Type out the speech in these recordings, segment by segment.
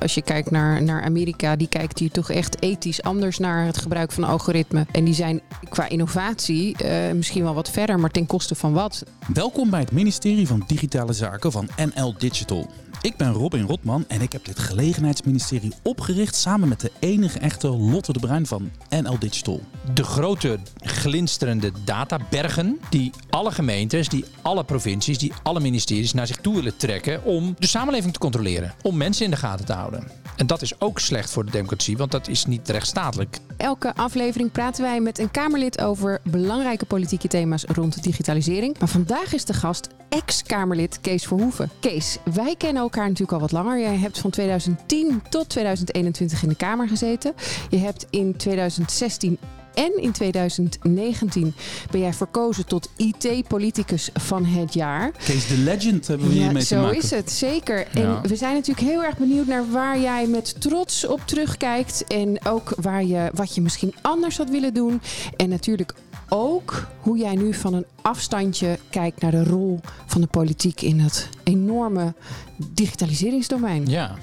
Als je kijkt naar, naar Amerika, die kijkt hier toch echt ethisch anders naar het gebruik van algoritmen. En die zijn qua innovatie eh, misschien wel wat verder, maar ten koste van wat? Welkom bij het ministerie van Digitale Zaken van NL Digital. Ik ben Robin Rotman en ik heb dit gelegenheidsministerie opgericht samen met de enige echte Lotte de Bruin van NL Digital. De grote glinsterende databergen die alle gemeentes, die alle provincies, die alle ministeries naar zich toe willen trekken om de samenleving te controleren. Om mensen in de gaten te houden. En dat is ook slecht voor de democratie, want dat is niet rechtsstatelijk. Elke aflevering praten wij met een Kamerlid over belangrijke politieke thema's rond digitalisering. Maar vandaag is de gast ex-Kamerlid Kees Verhoeven. Kees, wij kennen elkaar natuurlijk al wat langer. Jij hebt van 2010 tot 2021 in de Kamer gezeten. Je hebt in 2016 en in 2019 ben jij verkozen tot IT-politicus van het jaar. Kees de Legend hebben we hiermee te maken. Zo is het, zeker. En we zijn natuurlijk heel erg benieuwd naar waar jij met trots op terugkijkt. En ook waar je, wat je misschien anders had willen doen. En natuurlijk ook hoe jij nu van een afstandje kijkt naar de rol van de politiek in het enorme digitaliseringsdomein. Ja.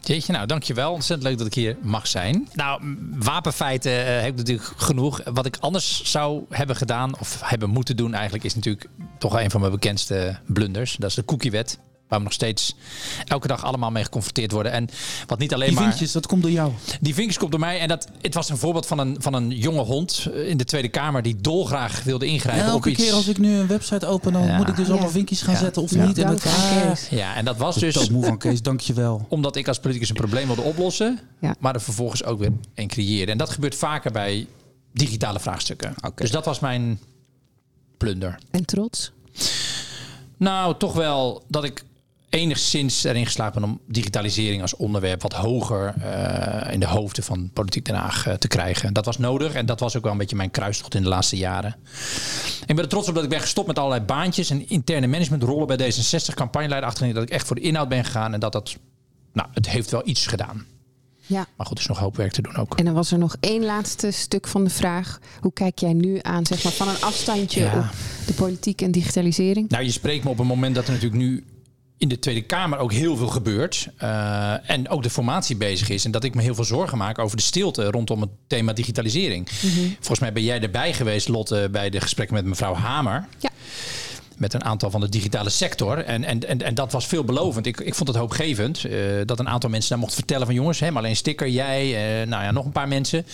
Jeetje, nou dankjewel. Ontzettend leuk dat ik hier mag zijn. Nou, wapenfeiten uh, heb ik natuurlijk genoeg. Wat ik anders zou hebben gedaan, of hebben moeten doen eigenlijk, is natuurlijk toch een van mijn bekendste blunders. Dat is de cookiewet. Waar we nog steeds elke dag allemaal mee geconfronteerd worden. En wat niet alleen die maar. vinkjes, dat komt door jou. Die vinkjes komt door mij. En dat, het was een voorbeeld van een, van een jonge hond in de Tweede Kamer die dolgraag wilde ingrijpen. Ja, elke op iets. keer als ik nu een website open, dan Ja. moet ik dus allemaal vinkjes gaan Ja. zetten of Ja. niet. En dat, ah. Ja, en dat was dus... dus moe van Kees, dankjewel. omdat ik als politicus een probleem wilde oplossen, Ja. maar er vervolgens ook weer een creëerde. En dat gebeurt vaker bij digitale vraagstukken. Dus dat was mijn plunder. En trots? Nou, toch wel dat ik enigszins erin geslaagd ben om digitalisering als onderwerp wat hoger eh, in de hoofden van Politiek Den Haag eh, te krijgen. Dat was nodig en dat was ook wel een beetje mijn kruistocht in de laatste jaren. Ik ben er trots op dat ik ben gestopt met allerlei baantjes en interne managementrollen bij D66, campagneleider achterin. Dat ik echt voor de inhoud ben gegaan en dat dat, nou, het heeft wel iets gedaan. Ja. Maar goed, er is nog hoop werk te doen ook. En dan was er nog één laatste stuk van de vraag. Hoe kijk jij nu aan, zeg maar, van een afstandje Ja. op de politiek en digitalisering? Nou, je spreekt me op een moment dat er natuurlijk nu in de Tweede Kamer ook heel veel gebeurt. eh, en ook de formatie bezig is. En dat ik me heel veel zorgen maak over de stilte rondom het thema digitalisering. Volgens mij ben jij erbij geweest, Lotte, bij de gesprekken met mevrouw Hamer. Ja. Met een aantal van de digitale sector. En, en, en, en dat was veelbelovend. Ik, ik vond het hoopgevend. eh, dat een aantal mensen daar mochten vertellen van jongens, hè, maar alleen sticker, jij, eh, nou ja, nog een paar mensen.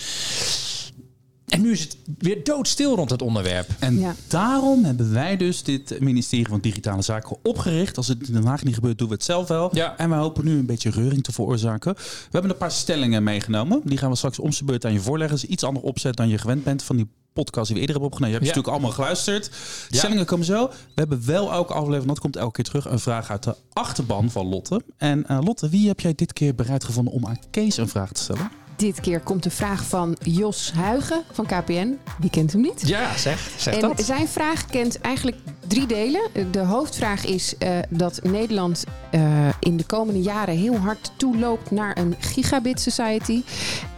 En nu is het weer doodstil rond het onderwerp. En Ja. daarom hebben wij dus dit ministerie van Digitale Zaken opgericht. Als het in Den Haag niet gebeurt, doen we het zelf wel. Ja. En we hopen nu een beetje reuring te veroorzaken. We hebben een paar stellingen meegenomen. Die gaan we straks om zijn beurt aan je voorleggen. Dat is iets ander opzet dan je gewend bent van die podcast die we eerder hebben opgenomen. Je hebt Ja. natuurlijk allemaal geluisterd. De Ja. stellingen komen zo. We hebben wel elke aflevering, dat komt elke keer terug, een vraag uit de achterban van Lotte. En eh, Lotte, wie heb jij dit keer bereid gevonden om aan Kees een vraag te stellen? Dit keer komt de vraag van Jos Huigen van KPN. Wie kent hem niet? Ja, zeg, zeg En dat. zijn vraag kent eigenlijk drie delen. De hoofdvraag is eh, dat Nederland eh, in de komende jaren heel hard toeloopt naar een gigabit society.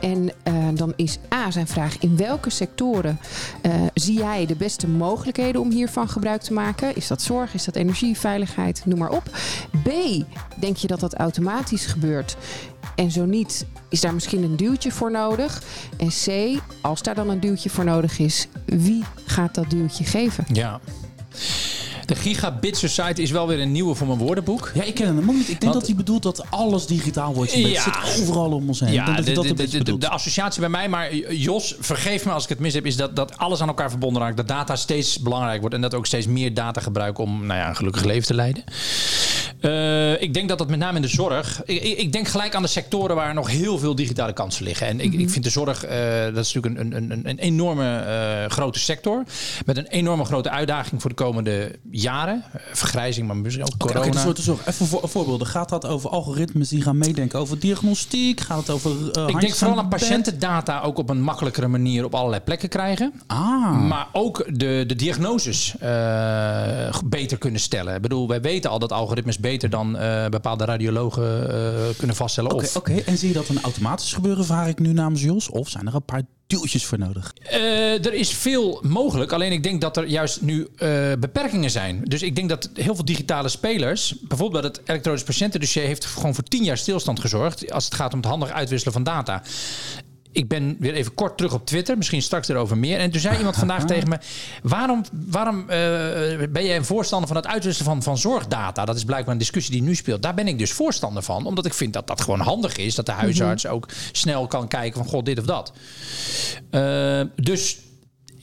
En eh, dan is A zijn vraag: in welke sectoren zie jij de beste mogelijkheden om hiervan gebruik te maken? Is dat zorg? Is dat energie, veiligheid? Noem maar op. B, denk je dat dat automatisch gebeurt? En zo niet, is daar misschien een duwtje voor nodig? En C, als daar dan een duwtje voor nodig is, wie gaat dat duwtje geven? Ja. De Gigabit Society is wel weer een nieuwe voor mijn woordenboek. Ja, ik ken hem ook niet. Ik denk Want- dat hij bedoelt dat alles digitaal wordt. Ja. Het zit overal om ons heen. denk dat de, dat de, associatie bij mij, maar Jos, vergeef me als ik het mis heb, is dat, dat alles aan elkaar verbonden raakt. Dat data steeds belangrijk wordt en dat ook steeds meer data gebruiken om nou ja, een gelukkig leven te leiden. Eh, ik denk dat dat met name in de zorg. Ik, ik, ik denk gelijk aan de sectoren waar nog heel veel digitale kansen liggen. En ik, ik vind de zorg, eh, dat is natuurlijk een, een, een, een enorme eh, grote sector. Met een enorme grote uitdaging voor de komende jaren. Vergrijzing, maar misschien ook corona. oké, dus soort zorg. Even voor, voorbeelden. Gaat dat over algoritmes die gaan meedenken over diagnostiek? Gaat het over. eh, ik denk vooral aan patiëntendata ook op een makkelijkere manier op allerlei plekken krijgen. Ah. Maar ook de, de diagnoses eh, beter kunnen stellen. Ik bedoel, wij weten al dat algoritmes beter dan eh, bepaalde radiologen kunnen vaststellen. Oké, oké. en zie je dat dan automatisch gebeuren, vraag ik nu namens Jos? Of zijn er een paar voor nodig? Eh, er is veel mogelijk. Alleen ik denk dat er juist nu eh, beperkingen zijn. Dus ik denk dat heel veel digitale spelers... bijvoorbeeld het elektronisch patiëntendossier... heeft gewoon voor tien jaar stilstand gezorgd... als het gaat om het handig uitwisselen van data. Ik ben weer even kort terug op Twitter. Misschien straks erover meer. En toen zei iemand vandaag tegen me... waarom, waarom eh, ben jij een voorstander van het uitwisselen van, van zorgdata? Dat is blijkbaar een discussie die nu speelt. Daar ben ik dus voorstander van. Omdat ik vind dat dat gewoon handig is. Dat de huisarts ook snel kan kijken van... god, dit of dat. Eh, dus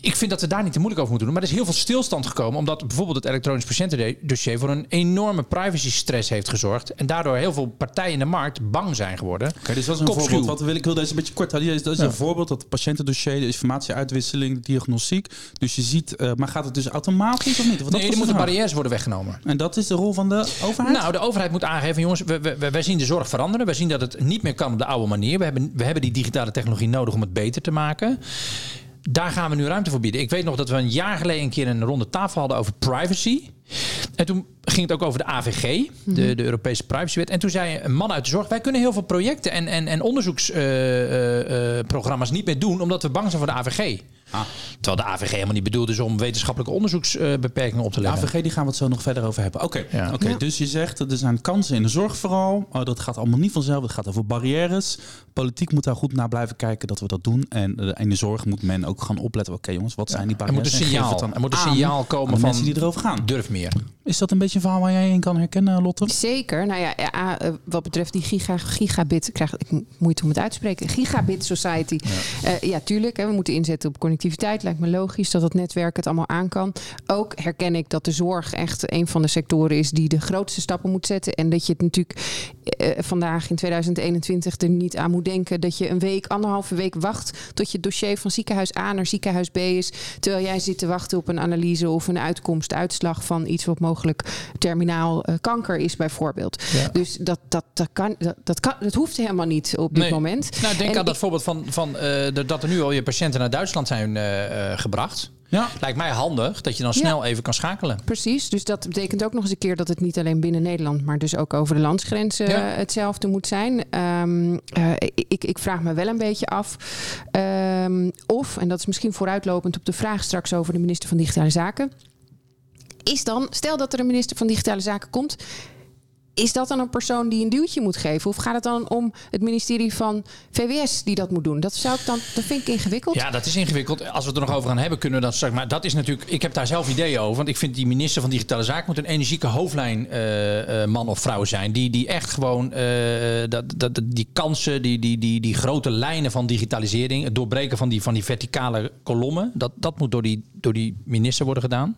ik vind dat we daar niet te moeilijk over moeten doen. Maar er is heel veel stilstand gekomen. Omdat bijvoorbeeld het elektronisch patiëntendossier voor een enorme privacy stress heeft gezorgd. En daardoor heel veel partijen in de markt bang zijn geworden. Oké, dus dat is een Kopschuw. voorbeeld. Wat wil ik wil deze een beetje kort houden. Dat is een voorbeeld dat het patiëntendossier, de informatieuitwisseling, de diagnostiek. Dus je ziet, eh, maar gaat het dus automatisch of niet? Want Nee, er moeten barrières worden weggenomen. En dat is de rol van de overheid? Nou, de overheid moet aangeven, jongens, we, we, we- wij zien de zorg veranderen. Wij zien dat het niet meer kan op de oude manier. We hebben, we hebben die digitale technologie nodig om het beter te maken. Daar gaan we nu ruimte voor bieden. Ik weet nog dat we een jaar geleden een keer een ronde tafel hadden over privacy. En toen ging het ook over de AVG, de, de Europese Privacywet. En toen zei een man uit de zorg: Wij kunnen heel veel projecten en, en, en onderzoeksprogramma's niet meer doen, omdat we bang zijn voor de AVG. Ah. Terwijl de AVG helemaal niet bedoeld is om wetenschappelijke onderzoeksbeperkingen op te De leggen. AVG, die gaan we het zo nog verder over hebben. Oké, Ja. oké. Ja. dus je zegt dat er zijn kansen in de zorg vooral. Oh, dat gaat allemaal niet vanzelf. Het gaat over barrières. Politiek moet daar goed naar blijven kijken dat we dat doen. En eh, in de zorg moet men ook gaan opletten. Oké jongens, wat zijn die Er moet barrières? een signaal, het dan er moet een signaal komen de van mensen die erover gaan. durf meer. Is dat een beetje een verhaal waar jij in kan herkennen, Lotte? Zeker. Nou ja, ja, eh, wat betreft die giga, gigabit, ik krijg ik moeite om het uit te spreken. Gigabit society. Ja, ja tuurlijk. Hè, we moeten inzetten op connectiviteit. Lijkt me logisch dat het netwerk het allemaal aan kan. Ook herken ik dat de zorg echt een van de sectoren is die de grootste stappen moet zetten. En dat je het natuurlijk eh, vandaag in 2021 er niet aan moet denken dat je een week, anderhalve week wacht tot je dossier van ziekenhuis A naar ziekenhuis B is. Terwijl jij zit te wachten op een analyse of een uitkomst, uitslag van iets wat mogelijk terminaal eh, kanker is, bijvoorbeeld. Ja. Dus dat, dat, dat, kan, dat, dat, kan, dat hoeft helemaal niet op dit Nee. moment. Nou, denk En aan dat ik- voorbeeld van, van eh, dat er nu al je patiënten naar Duitsland zijn eh, eh, gebracht. Ja. Lijkt mij handig dat je dan Ja. snel even kan schakelen. Precies, dus dat betekent ook nog eens een keer dat het niet alleen binnen Nederland, maar dus ook over de landsgrenzen Ja. hetzelfde moet zijn. Ehm, eh, ik, ik vraag me wel een beetje af ehm, of, en dat is misschien vooruitlopend op de vraag straks over de minister van Digitale Zaken, is dan, stel dat er een minister van Digitale Zaken komt. Is dat dan een persoon die een duwtje moet geven? Of gaat het dan om het ministerie van VWS die dat moet doen? Dat zou ik dan, dat vind ik ingewikkeld. Ja, dat is ingewikkeld. Als we het er nog over gaan hebben, kunnen we dat straks. Maar dat is natuurlijk. Ik heb daar zelf ideeën over. Want ik vind die minister van Digitale Zaken moet een energieke hoofdlijn eh, eh, man of vrouw zijn. Die, die echt gewoon eh, dat, dat, die kansen, die, die, die, die grote lijnen van digitalisering, het doorbreken van die, van die verticale kolommen, dat, dat moet door die, door die minister worden gedaan.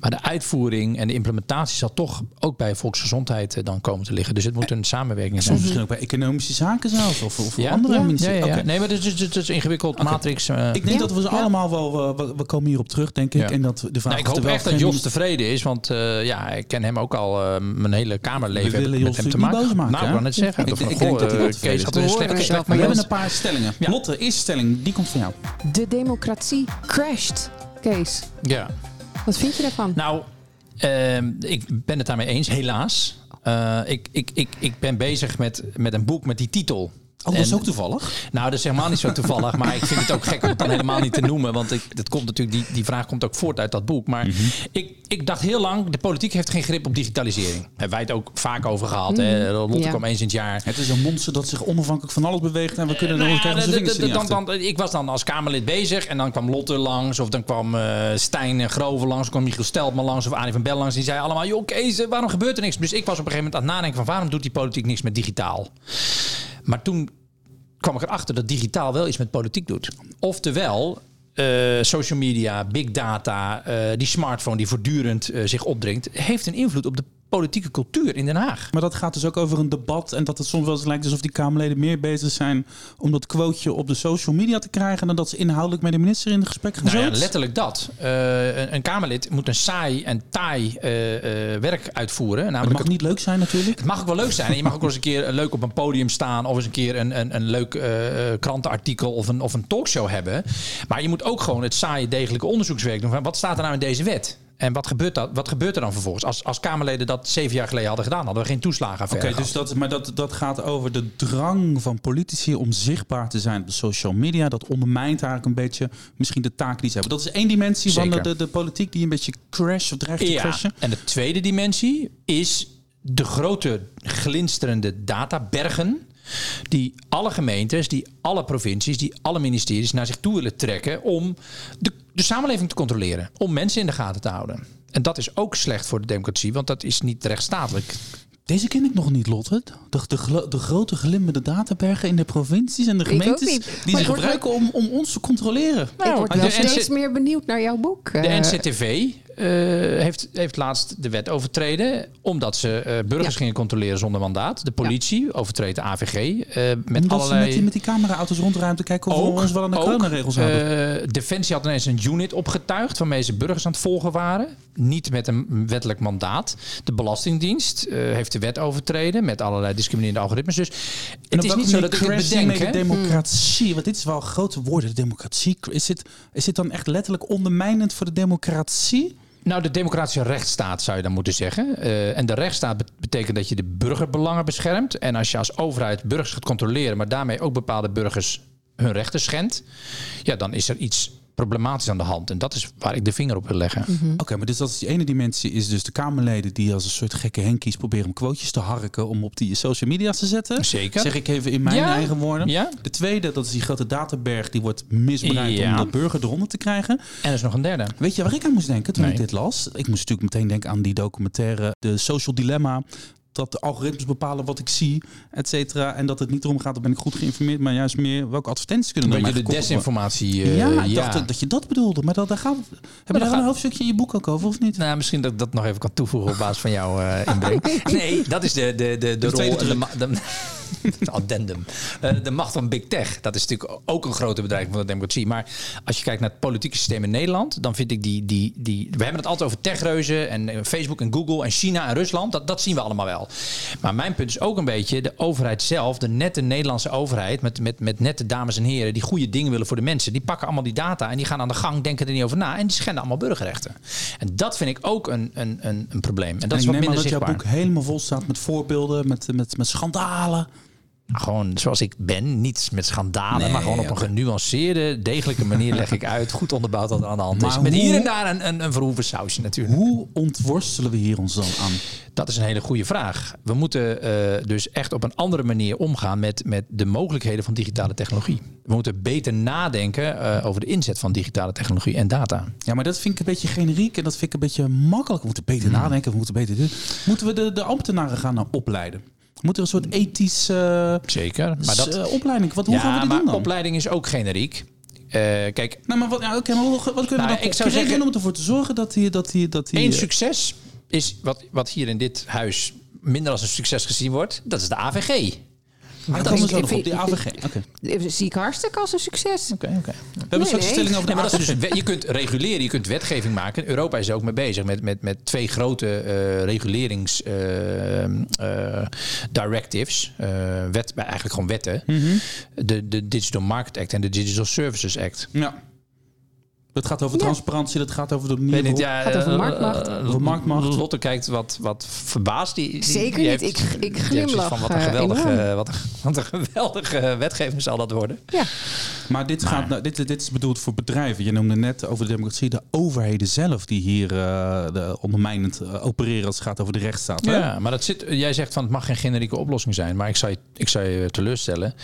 Maar de uitvoering en de implementatie zal toch ook bij volksgezondheid eh, dan komen te liggen. Dus het moet een samenwerking zijn. Soms misschien ook bij economische zaken zelfs. Of, of Ja? andere Ja. Ministeries. ja. Nee, maar het is, het is ingewikkeld. Matrix. eh, Ik denk Ja, dat we ze allemaal wel... eh, we, we komen hierop terug, denk ik. Ja. En dat de vraag Nou, ik of er hoop wel echt dat Jos tevreden is, want eh, ja, ik ken hem ook al eh, mijn hele kamerleven. We willen heb ik Jos met hem te maken. boos maken, Nou, ik wou net zeggen. Ik- ik denk dat hij wel eh, tevreden Kees is. had een We slechte het Maar met we hebben een paar stellingen. Lotte, eerste stelling, die komt van jou. De democratie crasht. Kees, Ja. Wat vind je daarvan? Nou, ehm, ik ben het daarmee eens, helaas. Eh, ik, ik, ik, ik ben bezig met, met een boek met die titel. Oh, dat is En- ook toevallig. Nou, dat is helemaal niet zo toevallig. Maar ik vind het ook gek om het dan helemaal niet te noemen. Want ik, dat komt natuurlijk, die, die vraag komt ook voort uit dat boek. Maar ik, ik dacht heel lang, de politiek heeft geen grip op digitalisering. Hebben wij het ook vaak over gehad. Hè? Lotte Ja. kwam eens in het jaar. Het is een monster dat zich onafhankelijk van alles beweegt. En we kunnen er Nou ook onze vingers dan, achter. dan, ik was dan als Kamerlid bezig en dan kwam Lotte langs. Of dan kwam eh Stijn en Groven langs. kwam Michiel Steltman langs of Arie van Bel langs. Die zei allemaal, joh Kees, eh, waarom gebeurt er niks? Dus ik was op een gegeven moment aan het nadenken van... waarom doet die politiek niks met digitaal? Maar toen kwam ik erachter dat digitaal wel iets met politiek doet. Oftewel... eh, social media, big data, eh, die smartphone die voortdurend eh, zich opdringt, heeft een invloed op de politieke cultuur in Den Haag. Maar dat gaat dus ook over een debat. En dat het soms wel eens lijkt alsof die Kamerleden meer bezig zijn om dat quoteje op de social media te krijgen. dan dat ze inhoudelijk met de minister in het gesprek gaan. Nou ja, letterlijk dat. Eh, een, een Kamerlid moet een saai en taai eh, eh, werk uitvoeren. Namelijk mag niet leuk zijn natuurlijk. het mag ook wel leuk zijn. En je mag ook wel eens een keer leuk op een podium staan. Of eens een keer een, een, een leuk krantenartikel of een, of een talkshow hebben. Maar je moet ook gewoon het saaie degelijke onderzoekswerk doen. Van wat staat er nou in deze wet? En wat gebeurt, dat, wat gebeurt er dan vervolgens? Als, als Kamerleden dat zeven jaar geleden hadden gedaan, hadden we geen toeslagen. Oké, dus dat, maar dat, dat gaat over de drang van politici om zichtbaar te zijn op de social media. Dat ondermijnt eigenlijk een beetje misschien de taak die ze hebben. Dat is één dimensie van de, de, de, politiek die een beetje crash of dreigt te ja, crashen. En de tweede dimensie is de grote glinsterende databergen die alle gemeentes, die alle provincies, die alle ministeries naar zich toe willen trekken om de, de samenleving te controleren, om mensen in de gaten te houden. En dat is ook slecht voor de democratie, want dat is niet rechtsstatelijk. Deze ken ik nog niet, Lotte. De, de, de grote glimmende databergen in de provincies en de gemeentes die ze gebruiken om, om ons te controleren. Nou, ik word wel steeds meer benieuwd naar jouw boek. De uh, NCTV heeft, heeft laatst de wet overtreden. Omdat ze uh, burgers gingen controleren zonder mandaat. De politie ja. overtreedt de AVG. Uh, met omdat allerlei... ze met die, met die cameraauto's rondruimte kijken of ook, we ons wel aan de coronaregels houden. Defensie had ineens een unit opgetuigd waarmee ze burgers aan het volgen waren. Niet met een wettelijk mandaat. De Belastingdienst heeft de wet overtreden met allerlei discriminerende algoritmes. Dus het is niet zo dat ik het bedenk. De democratie, want dit is wel grote woorden. De democratie. Is het, is dit dan echt letterlijk ondermijnend voor de democratie? Nou, de democratische rechtsstaat zou je dan moeten zeggen. Uh, en de rechtsstaat betekent dat je de burgerbelangen beschermt. En als je als overheid burgers gaat controleren, maar daarmee ook bepaalde burgers hun rechten schendt, ja, dan is er iets problematisch aan de hand. En dat is waar ik de vinger op wil leggen. Mhm. Oké, maar dus dat is die ene dimensie is dus de Kamerleden die als een soort gekke henkies proberen om quotejes te harken om op die social media te zetten. Zeker. Zeg ik even in mijn eigen woorden. Ja. De tweede, dat is die grote databerg die wordt misbruikt om de burger eronder te krijgen. En er is nog een derde. Weet je waar ik aan moest denken toen ik dit las? Ik moest natuurlijk meteen denken aan die documentaire De Social Dilemma dat de algoritmes bepalen wat ik zie, et cetera. En dat het niet erom gaat, dan ben ik goed geïnformeerd, maar juist meer welke advertenties kunnen dan. je de desinformatie. Uh, ja, ik dacht dat je dat bedoelde, maar dat, daar gaat. Heb je daar een hoofdstukje in je boek ook over of niet? Nou, misschien dat ik dat nog even kan toevoegen op basis van jouw uh, inbreng. nee, dat is de de de, de, rol. De, addendum. Uh, de macht van Big Tech. Dat is natuurlijk ook een grote bedreiging van de democratie. Maar als je kijkt naar het politieke systeem in Nederland, dan vind ik die. die, die we hebben het altijd over techreuzen en Facebook en Google en China en Rusland. Dat, dat zien we allemaal wel. Maar mijn punt is ook een beetje de overheid zelf, de nette Nederlandse overheid, met, met, met nette dames en heren die goede dingen willen voor de mensen. Die pakken allemaal die data en die gaan aan de gang, denken er niet over na en die schenden allemaal burgerrechten. En dat vind ik ook een, een, een, een probleem. En dat is wat minder zichtbaar. dat jouw boek helemaal vol staat met voorbeelden, met, met, met schandalen. Gewoon zoals ik ben, niet met schandalen, maar gewoon op een genuanceerde, degelijke manier leg ik uit, goed onderbouwd wat er aan de hand is. Met hier en daar een, een, een verhoeven sausje natuurlijk. Hoe ontworstelen we hier ons dan aan? Dat is een hele goede vraag. We moeten uh, dus echt op een andere manier omgaan met, met de mogelijkheden van digitale technologie. We moeten beter nadenken uh, over de inzet van digitale technologie en data. Ja, maar dat vind ik een beetje generiek en dat vind ik een beetje makkelijk. We moeten beter hmm. nadenken, we moeten beter doen. Moeten we de, de ambtenaren gaan nou opleiden? Moet er een soort ethisch uh, Zeker. Maar dat, uh, opleiding. Wat, hoe ja, gaan we die maar doen dan? opleiding is ook generiek. Uh, kijk, nou, maar wat, ja, okay, maar wat, wat kunnen nou, we dan ik zou zeggen om ervoor te zorgen dat hij dat hij dat hij Eén succes is wat, wat hier in dit huis minder als een succes gezien wordt. Dat is de AVG. Maar dat is op die AVG. Okay. Zie ik hartstikke als een succes. Oké, oké. We hebben een soort stelling over de nee, maar dus, Je kunt reguleren, je kunt wetgeving maken. Europa is er ook mee bezig met, met, met twee grote uh, regulerings uh, uh, directives. wet, eigenlijk gewoon wetten. Mm -hmm. de, de Digital Market Act en de Digital Services Act. Ja. Het gaat over transparantie, dat gaat over de manier niet, ja, gaat over marktmacht. Uh, over marktmacht. Lotte kijkt wat, wat verbaasd. Die, die, Zeker niet, ik, ik glimlach van wat een geweldige, wat, een, wat een geweldige wetgeving zal dat worden. Ja. Maar dit, gaat, nou, dit, dit is bedoeld voor bedrijven. Je noemde net over de democratie de overheden zelf die hier uh, de ondermijnend uh, opereren als het gaat over de rechtsstaat. Ja, hè? maar dat zit, jij zegt van het mag geen generieke oplossing zijn. Maar ik zou je, ik zou je teleurstellen.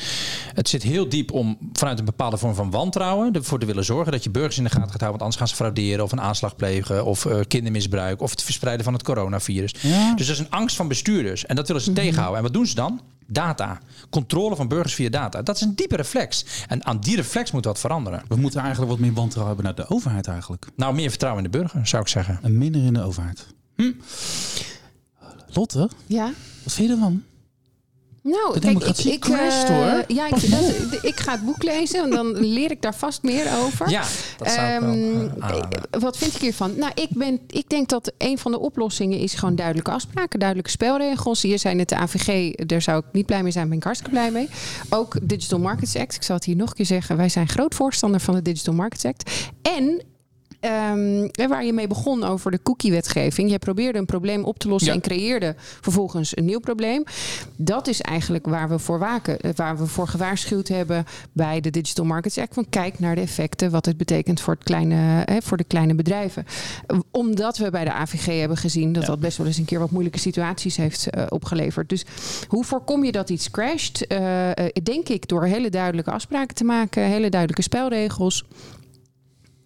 Het zit heel diep om vanuit een bepaalde vorm van wantrouwen ervoor te willen zorgen dat je burgers in de gaten gaat houden. Want anders gaan ze frauderen of een aanslag plegen of uh, kindermisbruik of het verspreiden van het coronavirus. Ja. Dus dat is een angst van bestuurders en dat willen ze mm -hmm. tegenhouden. En wat doen ze dan? Data. Controle van burgers via data. Dat is een diepe reflex. En aan die reflex moet wat veranderen. We moeten eigenlijk wat meer wantrouwen hebben naar de overheid eigenlijk. Nou, meer vertrouwen in de burger, zou ik zeggen. En minder in de overheid. Hm. Lotte? Ja? Wat vind je ervan? Nou, kijk, ik, ik, crasht, uh, hoor. Ja, ik, dat, ik, ga het boek lezen en dan leer ik daar vast meer over. Ja, dat zou um, wel, uh, Wat vind ik hiervan? Nou, ik, ben, ik denk dat een van de oplossingen is gewoon duidelijke afspraken, duidelijke spelregels. Hier zijn het de AVG, daar zou ik niet blij mee zijn, ben ik hartstikke blij mee. Ook Digital Markets Act, ik zal het hier nog een keer zeggen. Wij zijn groot voorstander van de Digital Markets Act. En um, waar je mee begon over de cookie-wetgeving. Je probeerde een probleem op te lossen en creëerde vervolgens een nieuw probleem. Dat is eigenlijk waar we voor waken. Eh, waar we voor gewaarschuwd hebben bij de Digital Markets Act. Van kijk naar de effecten, wat het betekent voor, het kleine, hè, voor de kleine bedrijven. Omdat we bij de AVG hebben gezien dat dat best wel eens een keer wat moeilijke situaties heeft uh, opgeleverd. Dus hoe voorkom je dat iets crasht? Uh, denk ik door hele duidelijke afspraken te maken, hele duidelijke spelregels.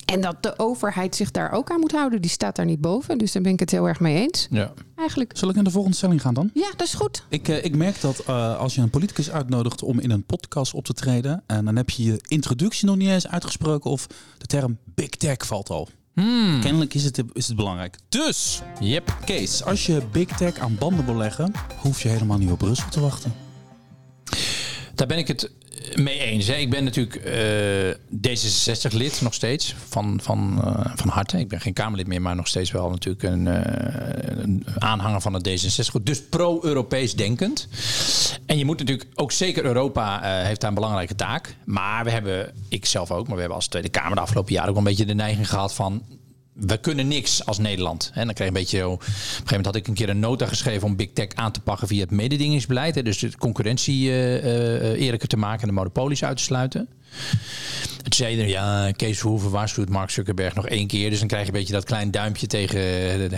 En dat de overheid zich daar ook aan moet houden. Die staat daar niet boven. Dus daar ben ik het heel erg mee eens. Ja. Eigenlijk. Zal ik naar de volgende stelling gaan dan? Ja, dat is goed. Ik, uh, ik merk dat uh, als je een politicus uitnodigt om in een podcast op te treden. En dan heb je je introductie nog niet eens uitgesproken. Of de term big tech valt al. Hmm. Kennelijk is het, is het belangrijk. Dus, yep. Kees, als je big tech aan banden wil leggen, hoef je helemaal niet op Brussel te wachten. Daar ben ik het mee eens. Ik ben natuurlijk uh, D66-lid nog steeds van, van, uh, van harte. Ik ben geen Kamerlid meer, maar nog steeds wel natuurlijk een, een aanhanger van het D66. Dus pro-Europees denkend. En je moet natuurlijk ook zeker Europa heeft daar een belangrijke taak. Maar we hebben, ik zelf ook, maar we hebben als Tweede Kamer de afgelopen jaren ook een beetje de neiging gehad van we kunnen niks als Nederland. En dan kreeg een beetje. Op een gegeven moment had ik een keer een nota geschreven om Big Tech aan te pakken via het mededingingsbeleid. Dus de concurrentie uh, eerlijker te maken en de monopolies uit te sluiten. Het zei er, ja, Kees Verhoeven waarschuwt Mark Zuckerberg nog één keer. Dus dan krijg je een beetje dat klein duimpje tegen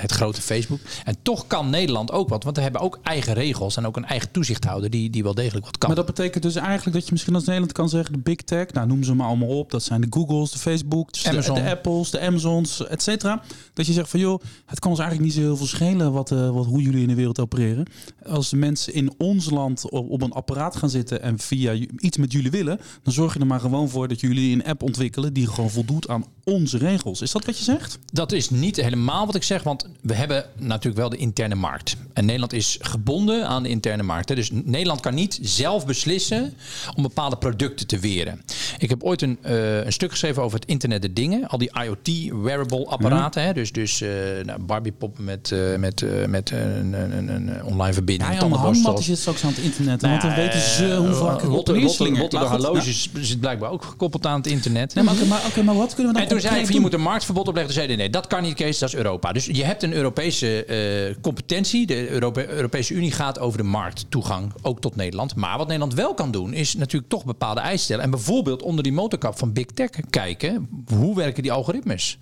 het grote Facebook. En toch kan Nederland ook wat, want we hebben ook eigen regels en ook een eigen toezichthouder die, die wel degelijk wat kan. Maar dat betekent dus eigenlijk dat je misschien als Nederland kan zeggen, de big tech, nou noem ze maar allemaal op. Dat zijn de Googles, de Facebooks, de, de, Apples, de Amazons, et cetera. Dat je zegt van joh, het kan ons eigenlijk niet zo heel veel schelen wat, uh, wat, hoe jullie in de wereld opereren. Als mensen in ons land op, op een apparaat gaan zitten en via iets met jullie willen, dan zorg je er maar gewoon voor dat jullie een app ontwikkelen die gewoon voldoet aan onze regels. Is dat wat je zegt? Dat is niet helemaal wat ik zeg, want we hebben natuurlijk wel de interne markt. En Nederland is gebonden aan de interne markt. Dus Nederland kan niet zelf beslissen om bepaalde producten te weren. Ik heb ooit een, uh, een stuk geschreven over het internet der dingen. Al die IoT-wearable apparaten. Hè? Dus, dus uh, nou, Barbie-pop met, uh, met, met een, een, een, online verbinding. Ja, handmat is het straks aan het internet. Nou, want dan weten ze hoe vaak Rotterdam horloges blijkbaar ook gekoppeld aan het internet. Nee, maar, maar, okay, maar wat kunnen we dan En toen zei ik, je moet een marktverbod opleggen. Toen nee, dat kan niet, Kees, dat is Europa. Dus je hebt een Europese uh, competentie. De Europe Europese Unie gaat over de markttoegang, ook tot Nederland. Maar wat Nederland wel kan doen, is natuurlijk toch bepaalde eisen stellen. En bijvoorbeeld onder die motorkap van Big Tech kijken, hoe werken die algoritmes?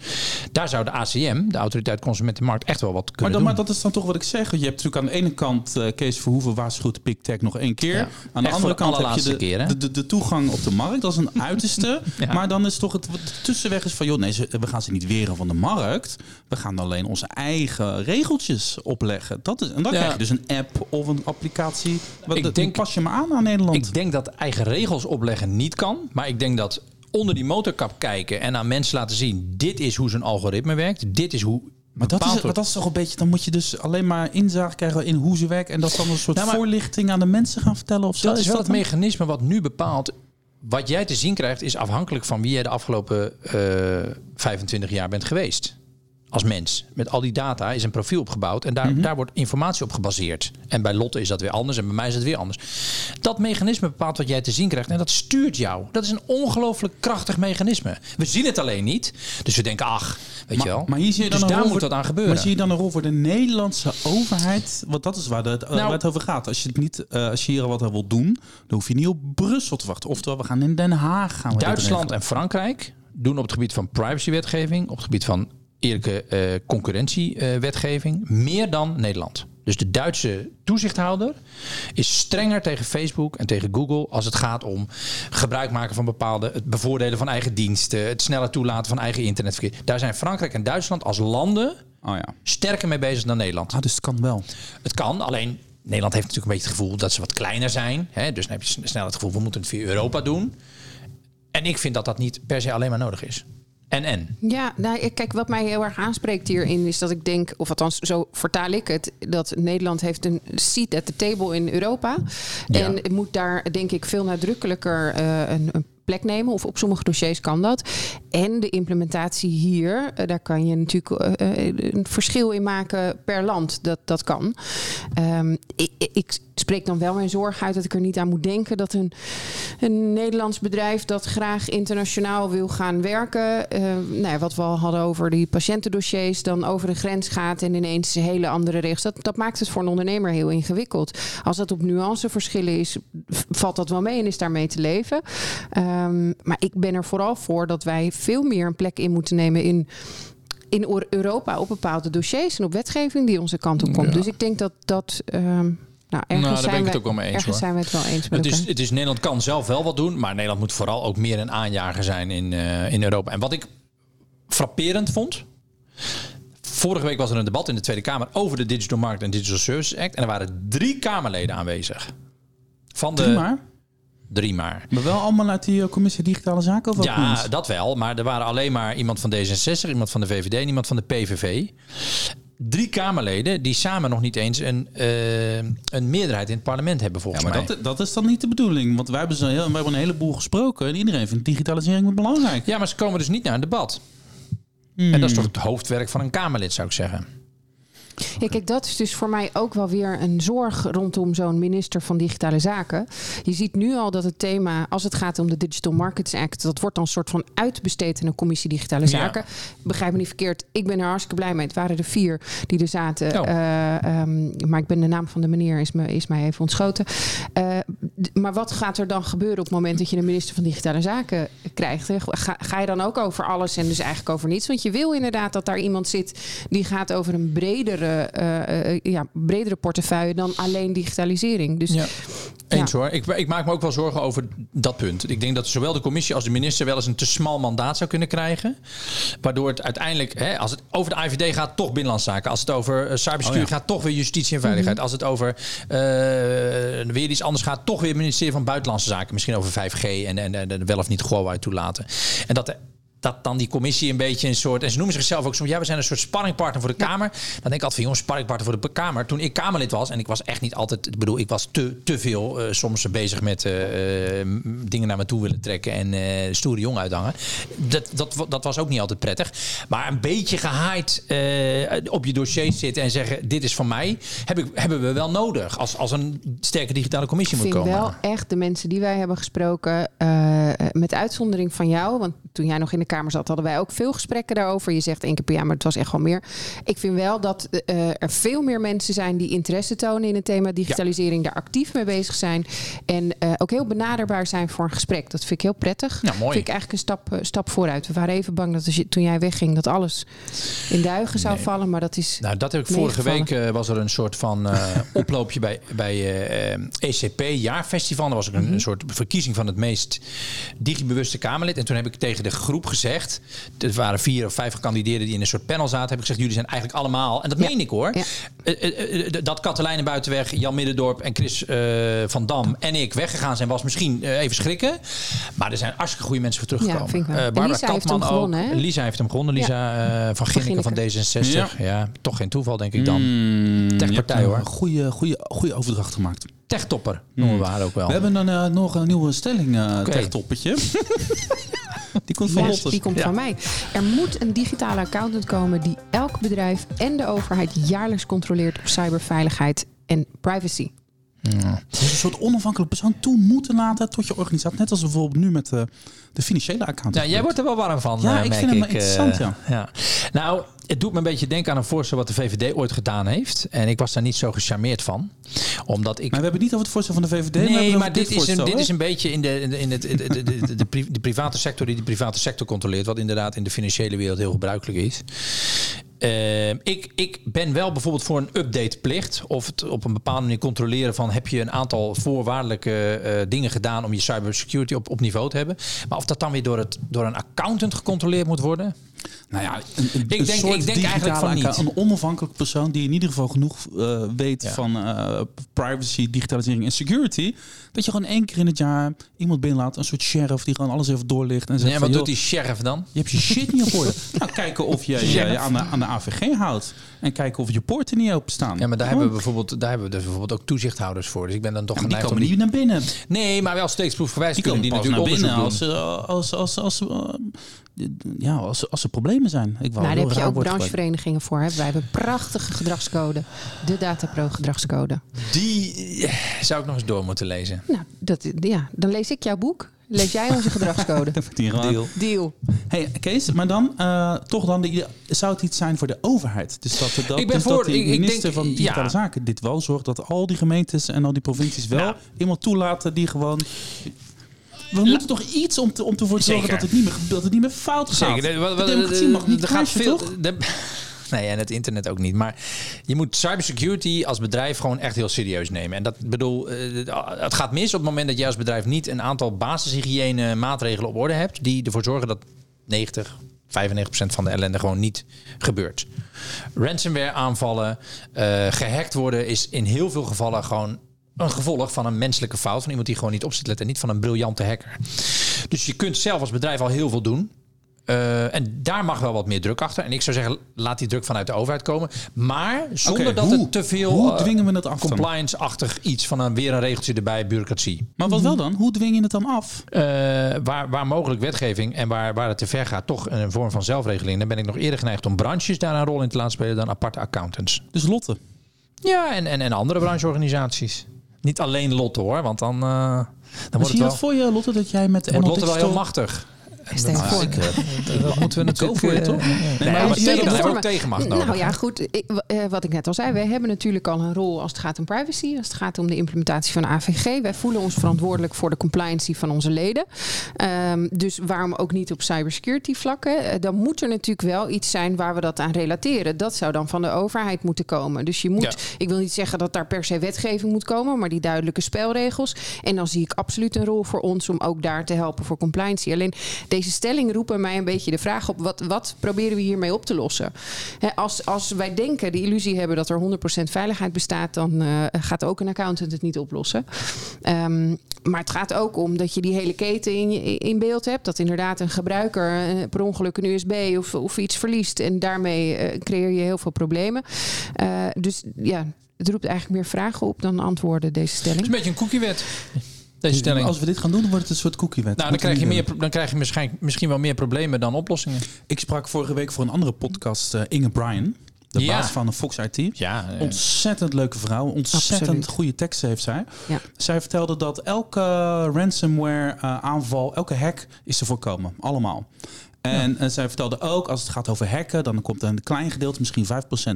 Daar zou de ACM, de Autoriteit Consumentenmarkt, echt wel wat kunnen maar dan, doen. Maar dat is dan toch wat ik zeg. Je hebt natuurlijk aan de ene kant uh, Kees Verhoeven waarschuwt Big Tech nog één keer. Ja, aan de andere kant heb je de, keer, de, de, de, toegang op de markt. Dat is een uiterste. Maar dan is toch het, het tussenweg is van, joh, nee, we gaan ze niet weren van de markt. We gaan alleen onze eigen regeltjes opleggen. Dat is, en dan krijg je dus een app of een applicatie. Wat, ik denk, pas je maar aan aan Nederland. Ik denk dat eigen regels opleggen niet kan. Maar ik denk dat onder die motorkap kijken en aan mensen laten zien: dit is hoe zo'n algoritme werkt. Dit is hoe maar dat is, dat is toch een beetje, dan moet je dus alleen maar inzage krijgen in hoe ze werken en dat dan een soort nou, voorlichting aan de mensen gaan vertellen of zo. Dat is wel het mechanisme wat nu bepaalt wat jij te zien krijgt is afhankelijk van wie jij de afgelopen uh, eh, 25 jaar bent geweest. Als mens. Met al die data is een profiel opgebouwd en daar, mhm. daar wordt informatie op gebaseerd. En bij Lotte is dat weer anders en bij mij is het weer anders. Dat mechanisme bepaalt wat jij te zien krijgt en dat stuurt jou. Dat is een ongelooflijk krachtig mechanisme. We zien het alleen niet. Dus we denken, ach, weet maar, je wel. Maar hier zie je dan dus daar moet dat aan gebeuren. Maar zie je dan een rol voor de Nederlandse overheid? Want dat is waar het, nou, waar het over gaat. Als je, het niet, uh, als je hier wat wil doen, dan hoef je niet op Brussel te wachten. Oftewel, we gaan in Den Haag gaan. Duitsland en Frankrijk doen op het gebied van privacywetgeving, op het gebied van eerlijke uh, concurrentiewetgeving, meer dan Nederland. Dus de Duitse toezichthouder is strenger tegen Facebook en tegen Google als het gaat om gebruik maken van bepaalde, het bevoordelen van eigen diensten, het sneller toelaten van eigen internetverkeer. Daar zijn Frankrijk en Duitsland als landen oh ja. sterker mee bezig dan Nederland. Ah, dus het kan wel. Het kan, alleen Nederland heeft natuurlijk een beetje het gevoel dat ze wat kleiner zijn. Hè? Dus dan heb je snel het gevoel, we moeten het via Europa doen. En ik vind dat dat niet per se alleen maar nodig is. En en. Ja, nou, kijk, wat mij heel erg aanspreekt hierin is dat ik denk, of althans zo vertaal ik het, dat Nederland heeft een seat at the table in Europa. Ja. En moet daar denk ik veel nadrukkelijker uh, een, een plek nemen. Of op sommige dossiers kan dat. En de implementatie hier, eh, daar kan je natuurlijk eh, een verschil in maken per land. Dat, dat kan. Um, ik, ik spreek dan wel mijn zorg uit dat ik er niet aan moet denken dat een, een Nederlands bedrijf dat graag internationaal wil gaan werken. Uh, nou ja, wat we al hadden over die patiëntendossiers, dan over de grens gaat en ineens hele andere regels. Dat, dat maakt het voor een ondernemer heel ingewikkeld. Als dat op nuanceverschillen is, valt dat wel mee en is daarmee te leven. Um, maar ik ben er vooral voor dat wij veel meer een plek in moeten nemen in in Europa op bepaalde dossiers en op wetgeving die onze kant op komt. Dus ik denk dat dat. Um, nou, ergens nou, daar ben ik het ook wel mee eens. Ergens zijn we het wel eens met het is, het is, Nederland kan zelf wel wat doen, maar Nederland moet vooral ook meer een aanjager zijn in, uh, in Europa. En wat ik frapperend vond. Vorige week was er een debat in de Tweede Kamer over de Digital Market en Digital Services Act. En er waren drie Kamerleden aanwezig. Van de, drie maar? Maar. Wel allemaal uit die eh, commissie Digitale Zaken? Of ja, dat wel. Maar er waren alleen maar iemand van D66, iemand van de VVD en iemand van de PVV drie Kamerleden die samen nog niet eens een, uh, een meerderheid in het parlement hebben volgens ja, maar mij. Dat, dat is dan niet de bedoeling. Want wij hebben, zo heel, wij hebben een heleboel gesproken en iedereen vindt digitalisering belangrijk. Ja, maar ze komen dus niet naar een debat. Hmm. En dat is toch het hoofdwerk van een Kamerlid, zou ik zeggen. Ja, kijk, dat is dus voor mij ook wel weer een zorg rondom zo'n minister van Digitale Zaken. Je ziet nu al dat het thema, als het gaat om de Digital Markets Act, dat wordt dan een soort van uitbesteed in een commissie Digitale Zaken. Begrijp me niet verkeerd, ik ben er hartstikke blij mee. Het waren er vier die er zaten. Oh. Eh, ehm, maar ik ben de naam van de meneer, is, me, is mij even ontschoten. Uh, maar wat gaat er dan gebeuren op het moment dat je een minister van Digitale Zaken krijgt? Ga, ga je dan ook over alles en dus eigenlijk over niets? Want je wil inderdaad dat daar iemand zit die gaat over een bredere uh, ja, bredere portefeuille dan alleen digitalisering. Dus, ja. Eens hoor. Ik, ik, maak me ook wel zorgen over dat punt. Ik denk dat zowel de commissie als de minister wel eens een te smal mandaat zou kunnen krijgen. Waardoor het uiteindelijk, hè, als het over de IVD gaat, toch binnenlandse zaken. Als het over cybersecurity oh gaat, toch weer justitie en veiligheid. Mhm. Als het over weer iets anders gaat, toch weer het ministerie van Buitenlandse Zaken. Misschien over 5G en, en, en wel of niet Huawei toelaten. En dat dat dan die commissie een beetje een soort. En ze noemen zichzelf ook soms. Ja, we zijn een soort sparringpartner voor de Kamer. Dan denk ik altijd van jongens, sparringpartner voor de Kamer. Toen ik Kamerlid was, en ik was echt niet altijd. Ik bedoel, ik was te, te veel uh, soms bezig met uh, dingen naar me toe willen trekken en uh, stoere jong uithangen. Dat, dat, dat was ook niet altijd prettig. Maar een beetje gehaaid op je dossier zitten en zeggen: Dit is van mij. Heb ik, hebben we wel nodig als, als een sterke digitale commissie moet komen. Ik vind wel echt de mensen die wij hebben gesproken, met uitzondering van jou, want toen jij nog in de Kamer zat, hadden wij ook veel gesprekken daarover. Je zegt één keer per jaar, maar het was echt wel meer. Ik vind wel dat uh, er veel meer mensen zijn die interesse tonen in het thema digitalisering, daar actief mee bezig zijn en uh, ook heel benaderbaar zijn voor een gesprek. Dat vind ik heel prettig. Ja, mooi. Vind ik eigenlijk een stap, stap vooruit. We waren even bang dat als je, toen jij wegging, dat alles in duigen zou vallen, maar dat is. Nou, dat heb ik vorige week was er een soort van oploopje bij, bij ECP jaarfestival. Er was ook een, een mhm. soort verkiezing van het meest digibewuste Kamerlid. En toen heb ik tegen de groep gezegd. Er waren vier of vijf gekandideerden die in een soort panel zaten. Heb ik gezegd, jullie zijn eigenlijk allemaal, en dat meen ik hoor. Ja. Uh, dat Katelijne Buitenweg, Jan Middendorp en Chris van Dam en ik weggegaan zijn, was misschien even schrikken. Maar er zijn hartstikke goede mensen voor teruggekomen. Ja, Barbara Lisa heeft hem gewonnen. Lisa heeft hem gewonnen. Lisa van Ginneken van D66. Ja. toch geen toeval denk ik dan. Mm, Techpartij hoor. Goede, goede, goede overdracht gemaakt. Techtopper noemen we haar ook wel. We hebben dan nog een nieuwe stelling, uh, okay. techtoppetje. Die komt van yes, Die komt van mij. Er moet een digitale accountant komen die elk bedrijf en de overheid jaarlijks controleert op cyberveiligheid en privacy. Ja. Dus een soort onafhankelijk persoon toe moeten laten tot je organisatie. Net als bijvoorbeeld nu met de, eh, de financiële account. Ja, jij wordt er wel warm van. Ja, eh, ik vind hem interessant. Uh, ja. ja. Nou, het doet me een beetje denken aan een voorstel wat de VVD ooit gedaan heeft. En ik was daar niet zo gecharmeerd van. Omdat ik... Maar we hebben niet over het voorstel van de VVD. Nee, maar dit, is een, dit is een beetje in, de, in, het, de, de, de, de, de private sector die de private sector controleert. Wat inderdaad in de financiële wereld heel gebruikelijk is. Uh, ik, ik ben wel bijvoorbeeld voor een updateplicht. Of het op een bepaalde manier controleren van heb je een aantal voorwaardelijke uh, dingen gedaan om je cybersecurity op, op niveau te hebben. Maar of dat dan weer door, het, door een accountant gecontroleerd moet worden. Nou ja, een, een, ik denk, ik denk eigenlijk van niet. Een onafhankelijk persoon die in ieder geval genoeg uh, weet van uh, privacy, digitalisering en security. Dat je gewoon één keer in het jaar iemand binnenlaat, een soort sheriff die gewoon alles even doorlicht. En zegt wat doet die sheriff dan? Je hebt je shit niet op orde. nou, kijken of je je aan de, aan de AVG houdt. En kijken of je poorten niet open staan. Ja, maar daar hebben we bijvoorbeeld, daar hebben we dus bijvoorbeeld ook toezichthouders voor. Dus ik ben dan toch ja, die komen niet naar binnen. Nee, maar wel steeds proefgewijs die natuurlijk naar binnen als, als, als, als, als, ja, als, als er problemen zijn. Ik nou, daar heb je ook brancheverenigingen voor. Hè? Wij hebben een prachtige gedragscode. De Datapro gedragscode. Die eh, zou ik nog eens door moeten lezen. Nou, dat, ja, dan lees ik jouw boek. Lees jij onze gedragscode? Deal. Deal. Hey Kees, maar dan uh, toch dan de, zou het iets zijn voor de overheid? Dus dat, dat, ik ben dus voor, dat de minister denk, van Digitale ja. Zaken dit wel zorgt dat al die gemeentes en al die provincies wel nou. iemand toelaten die gewoon we moeten toch iets om te, om te voor zorgen dat het, niet meer, dat het niet meer fout gaat. Zeker. De, de democratie mag niet gaat veel, toch? Nee, en het internet ook niet. Maar je moet cybersecurity als bedrijf gewoon echt heel serieus nemen. En dat bedoel, eh, het gaat mis op het moment dat jij als bedrijf niet een aantal basishygiëne maatregelen op orde hebt. die ervoor zorgen dat 90, 95% van de ellende gewoon niet gebeurt. Ransomware aanvallen, uh, gehackt worden is in heel veel gevallen gewoon een gevolg van een menselijke fout. Van iemand die gewoon niet op zit letten. En niet van een briljante hacker. Dus je kunt zelf als bedrijf al heel veel doen. Uh, en daar mag wel wat meer druk achter. En ik zou zeggen, laat die druk vanuit de overheid komen. Maar zonder dat het te veel hoe uh, dwingen we het af compliance-achtig iets van een, weer een regeltje erbij, bureaucratie. Maar wat wel dan? Hoe dwing je het dan af? Uh, waar, waar mogelijk wetgeving en waar, waar het te ver gaat, toch een vorm van zelfregeling. Dan ben ik nog eerder geneigd om branches daar een rol in te laten spelen dan aparte accountants. Dus Lotte? Ja, en, en, en andere brancheorganisaties. Niet alleen Lotte hoor, want dan, uh, dan wordt het wel... voor je Lotte dat jij met wordt Lotte wel heel machtig. Stel voor. Ik, dat moeten we natuurlijk voor je toch? Nee, nee, maar, tegen, hebben ook tegenmacht nodig. Nou ja, goed. Ik, uh, wat ik net al zei, wij hebben natuurlijk al een rol als het gaat om privacy, als het gaat om de implementatie van AVG. Wij voelen ons verantwoordelijk voor de compliancy van onze leden. Um, dus waarom ook niet op cybersecurity vlakken? Dan moet er natuurlijk wel iets zijn waar we dat aan relateren. Dat zou dan van de overheid moeten komen. Dus je moet, ja. ik wil niet zeggen dat daar per se wetgeving moet komen, maar die duidelijke spelregels. En dan zie ik absoluut een rol voor ons om ook daar te helpen voor compliancy. Alleen deze stellingen roepen mij een beetje de vraag op: wat, wat proberen we hiermee op te lossen? als, als wij denken, de illusie hebben dat er 100% veiligheid bestaat, dan uh, gaat ook een accountant het niet oplossen. Um, maar het gaat ook om dat je die hele keten in, in beeld hebt. Dat inderdaad een gebruiker uh, per ongeluk een USB of, of iets verliest. En daarmee uh, creëer je heel veel problemen. dus ja, het roept eigenlijk meer vragen op dan antwoorden, deze stelling. Het is een beetje een cookiewet. Deze stelling. Als we dit gaan doen, dan wordt het een soort cookiewet. Nou, dan krijg, je meer, dan krijg je misschien, misschien wel meer problemen dan oplossingen. Ik sprak vorige week voor een andere podcast uh, Inge Bryan. De ja. baas van Fox IT. Ja, uh, ontzettend leuke vrouw. Ontzettend Absoluut. goede teksten heeft zij. Ja. Zij vertelde dat elke ransomware uh, aanval, elke hack is te voorkomen. Allemaal. En, ja. zij vertelde ook, als het gaat over hacken, dan komt een klein gedeelte, misschien 5%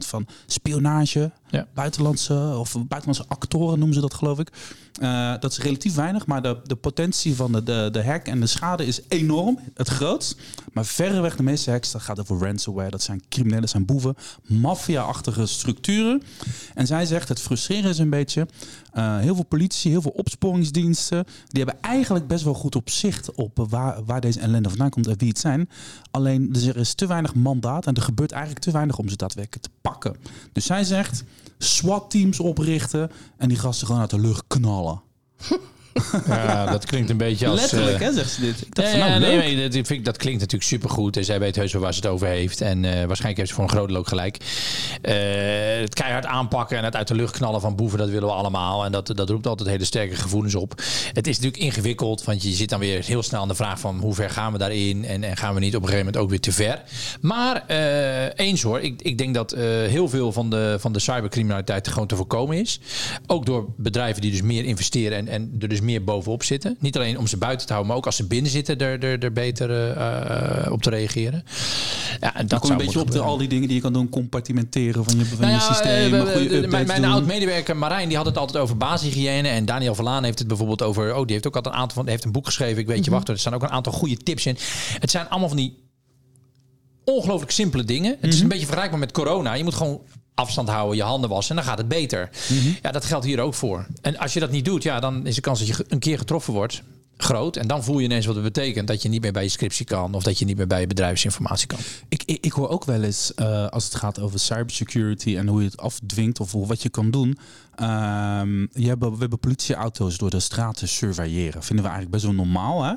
van spionage, ja. buitenlandse of buitenlandse actoren noemen ze dat geloof ik. Uh, dat is relatief weinig, maar de, de potentie van de, de, de hack en de schade is enorm, het grootst. Maar verreweg de meeste hacks, dat gaat over ransomware, dat zijn criminelen, dat zijn boeven, maffia-achtige structuren. En zij zegt, het frustreren is een beetje, uh, heel veel politie, heel veel opsporingsdiensten, die hebben eigenlijk best wel goed op zicht op waar, waar deze ellende vandaan komt en wie het zijn. Alleen er is te weinig mandaat en er gebeurt eigenlijk te weinig om ze daadwerkelijk te pakken. Dus zij zegt, SWAT-teams oprichten en die gasten gewoon uit de lucht knallen. Ja, dat klinkt een beetje als... Letterlijk, uh, hè, zegt ze dit. Ik dacht ja, van, nou, nee, nee, dat, vind dat klinkt natuurlijk supergoed. En zij weet heus wel waar ze het over heeft. En uh, waarschijnlijk heeft ze voor een groot ook gelijk. Uh, het keihard aanpakken en het uit de lucht knallen van boeven, dat willen we allemaal. En dat, dat roept altijd hele sterke gevoelens op. Het is natuurlijk ingewikkeld, want je zit dan weer heel snel aan de vraag van hoe ver gaan we daarin? En, en gaan we niet op een gegeven moment ook weer te ver? Maar eens hoor, ik, ik denk dat heel veel van de, van de cybercriminaliteit gewoon te voorkomen is. Ook door bedrijven die dus meer investeren en, en er dus dus meer bovenop zitten. Niet alleen om ze buiten te houden, maar ook als ze binnen zitten, er, er, er beter uh, op te reageren. Ja, en dat komt een beetje op de, al die dingen die je kan doen, compartimenteren van je, van nou ja, je systeem. Uh, mijn, mijn oud-medewerker Marijn, die had het altijd over basishygiëne. En Daniel Verlaan heeft het bijvoorbeeld over. Oh, die heeft ook altijd een aantal van. heeft een boek geschreven. Ik weet je, mm -hmm. wacht, er staan ook een aantal goede tips in. Het zijn allemaal van die ongelooflijk simpele dingen. Het is mhm. een beetje vergelijkbaar met corona. Je moet gewoon afstand houden, je handen wassen en dan gaat het beter. Mhm. Ja, dat geldt hier ook voor. En als je dat niet doet, ja, dan is de kans dat je een keer getroffen wordt groot. En dan voel je ineens wat het betekent dat je niet meer bij je scriptie kan of dat je niet meer bij je bedrijfsinformatie kan. Ik, ik, ik hoor ook wel eens uh, als het gaat over cybersecurity en hoe je het afdwingt of wat je kan doen. Um, je hebben, we hebben politieauto's door de straten surveilleren. Vinden we eigenlijk best wel normaal, hè?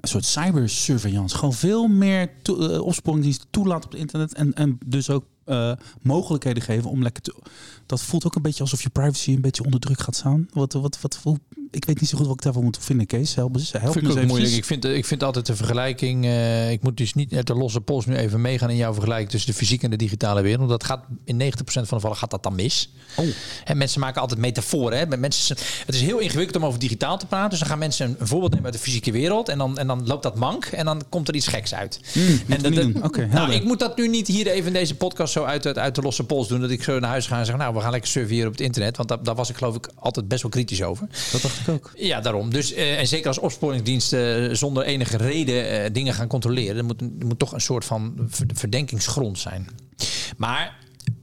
Een soort cybersurveillance. Gewoon veel meer to, uh, opsporingsdiensten toelaten op het internet. En, en dus ook uh, mogelijkheden geven om lekker te. Dat voelt ook een beetje alsof je privacy een beetje onder druk gaat staan. Wat, wat, wat, ik weet niet zo goed wat ik daarvan moet vinden, Kees. Help, help vind ik moeilijk. Ik vind, ik vind altijd de vergelijking. Uh, ik moet dus niet uit de losse pols nu even meegaan in jouw vergelijking tussen de fysieke en de digitale wereld. Dat gaat in 90% van de gevallen gaat dat dan mis. Oh. En mensen maken altijd metaforen. Hè. Mensen, het is heel ingewikkeld om over digitaal te praten. Dus dan gaan mensen een voorbeeld nemen uit de fysieke wereld. En dan, en dan loopt dat mank. En dan komt er iets geks uit. Mm, en dat, okay, nou, ik moet dat nu niet hier even in deze podcast zo uit, uit de losse pols doen. Dat ik zo naar huis ga en zeg, nou, we gaan lekker surveilleren op het internet. Want daar, daar was ik geloof ik altijd best wel kritisch over. Dat dacht ik ook. Ja, daarom. Dus, uh, en zeker als opsporingsdiensten zonder enige reden uh, dingen gaan controleren. Er moet, er moet toch een soort van verdenkingsgrond zijn. Maar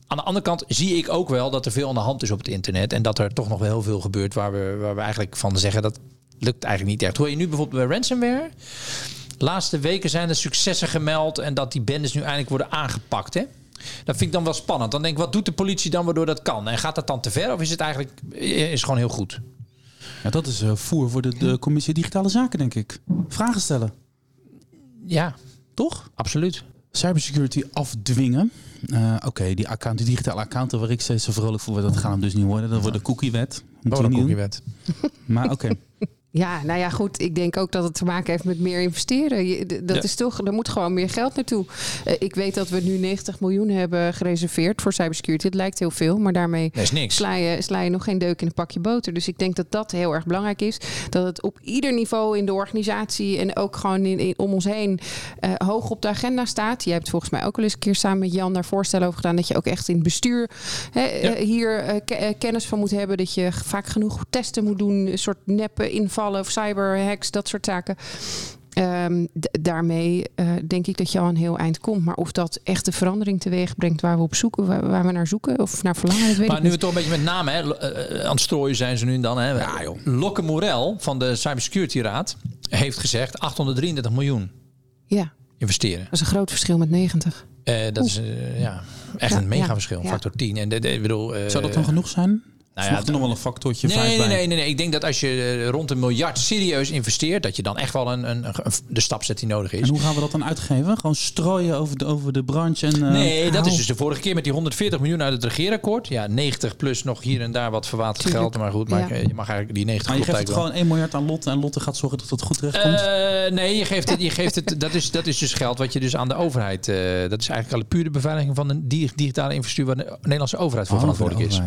aan de andere kant zie ik ook wel dat er veel aan de hand is op het internet. En dat er toch nog wel heel veel gebeurt waar we, waar we eigenlijk van zeggen dat lukt eigenlijk niet echt. Hoor je nu bijvoorbeeld bij ransomware? laatste weken zijn er successen gemeld en dat die bendes nu eindelijk worden aangepakt. Hè? Dat vind ik dan wel spannend. Dan denk ik, wat doet de politie dan waardoor dat kan? En gaat dat dan te ver of is het eigenlijk is gewoon heel goed? Ja, dat is uh, voer voor de, de commissie Digitale Zaken, denk ik. Vragen stellen. Ja. Toch? Absoluut. Cybersecurity afdwingen. Uh, Oké, okay, die account, die digitale accounten waar ik steeds zo vrolijk voor word, dat gaan hem dus niet worden. Dat wordt de cookiewet. Oh, de cookiewet. Maar oké. Okay. Ja, nou ja, goed. Ik denk ook dat het te maken heeft met meer investeren. Je, dat is toch, er moet gewoon meer geld naartoe. Uh, ik weet dat we nu 90 miljoen hebben gereserveerd voor cybersecurity. Het lijkt heel veel, maar daarmee sla je, sla je nog geen deuk in een pakje boter. Dus ik denk dat dat heel erg belangrijk is. Dat het op ieder niveau in de organisatie en ook gewoon in, in, om ons heen uh, hoog op de agenda staat. Je hebt volgens mij ook wel eens een keer samen met Jan daar voorstellen over gedaan. Dat je ook echt in het bestuur hè, ja. uh, hier kennis van moet hebben. Dat je vaak genoeg testen moet doen. Een soort neppe inval of cyberhacks, dat soort zaken. Um, daarmee uh, denk ik dat je al een heel eind komt. Maar of dat echt de verandering teweeg brengt waar we op zoeken, waar, waar we naar zoeken of naar verlangen, dat weet maar ik nu niet. we toch een beetje met name hè, uh, aan het strooien zijn ze nu en dan. Hè. Ja, joh. Lokke Morel van de Cybersecurity Raad heeft gezegd 833 miljoen ja. investeren. Dat is een groot verschil met 90. Uh, dat is ja, echt Ja, een mega ja, verschil, ja. factor 10. En de, de, ik bedoel, Zou dat dan genoeg zijn? Nou ja, er nog wel een factortje Nee, vijf nee, bij? nee, nee, nee. Ik denk dat als je eh, rond een miljard serieus investeert, dat je dan echt wel een, een, een- de stap zet die nodig is. En hoe gaan we dat dan uitgeven? Gewoon strooien over de, over de branche en... eh, Nee, dat is dus de vorige keer met die 140 miljoen uit het regeerakkoord. Ja, 90 plus nog hier en daar wat verwaterd geld. Maar goed, maar Ja. je mag eigenlijk die 90 Maar je geeft het gewoon 1 miljard aan Lotte en Lotte gaat zorgen dat het goed terecht komt. Eh, nee, je geeft het, je geeft het dat, is, dat is dus geld wat je dus aan de overheid... eh, dat is eigenlijk al puur de beveiliging van een di- digitale infrastructuur... waar de Nederlandse overheid voor verantwoordelijk is.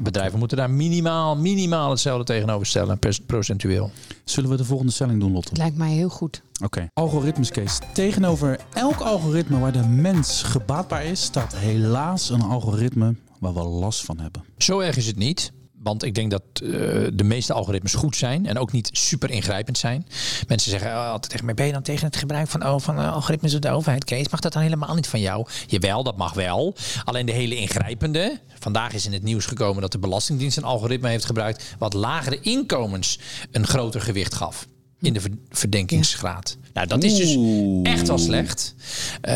Bedrijven moeten daar minimaal, minimaal hetzelfde tegenover stellen, procentueel. Zullen we de volgende stelling doen, Lotte? Lijkt mij heel goed. Oké. Algoritmes, Kees. Tegenover elk algoritme waar de mens gebaatbaar is, staat helaas een algoritme waar we last van hebben. Zo erg is het niet. Want ik denk dat eh, de meeste algoritmes goed zijn en ook niet super ingrijpend zijn. Mensen zeggen oh, altijd tegen mij: ben je dan tegen het gebruik van, oh, van eh, algoritmes door de overheid? Kees, mag dat dan helemaal niet van jou? Jawel, dat mag wel. Alleen de hele ingrijpende. Vandaag is in het nieuws gekomen dat de Belastingdienst een algoritme heeft gebruikt. wat lagere inkomens een groter gewicht gaf. In de ver- verdenkingsgraad. Nou, dat is dus Oeh. echt wel slecht. Eh,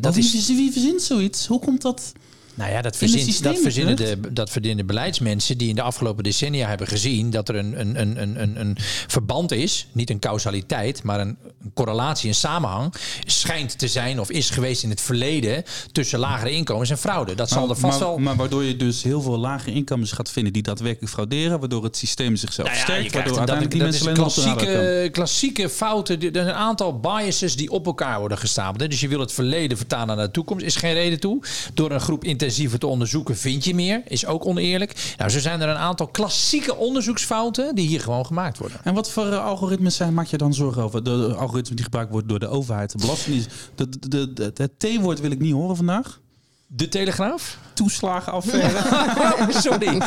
Dat is is, wie verzint zoiets? Hoe komt dat? Nou ja, dat, verzint, systeem dat, verzinnen de, dat verdienen de beleidsmensen die in de afgelopen decennia hebben gezien dat er een, een, een, een, een, een verband is, niet een causaliteit, maar een, een correlatie, een samenhang, schijnt te zijn of is geweest in het verleden tussen lagere inkomens en fraude. Dat zal er vast maar, wel. maar waardoor je dus heel veel lage inkomens gaat vinden die daadwerkelijk frauderen, waardoor het systeem zichzelf Nou ja, sterkt, waardoor uiteindelijk die dat mensen is klassieke, klassieke fouten. Er zijn een aantal biases die op elkaar worden gestapeld. hè. Dus je wil het verleden vertalen naar de toekomst. Is geen reden toe. Door een groep intensiever te onderzoeken vind je meer. Is ook oneerlijk. Nou, zo zijn er een aantal klassieke onderzoeksfouten die hier gewoon gemaakt worden. En wat voor eh, algoritmes zijn, maak je dan zorgen over? De, de algoritmes die gebruikt worden door de overheid, de belastingdienst. De, de- het T-woord wil ik niet horen vandaag. De Telegraaf? Toeslagenaffaire. Sorry.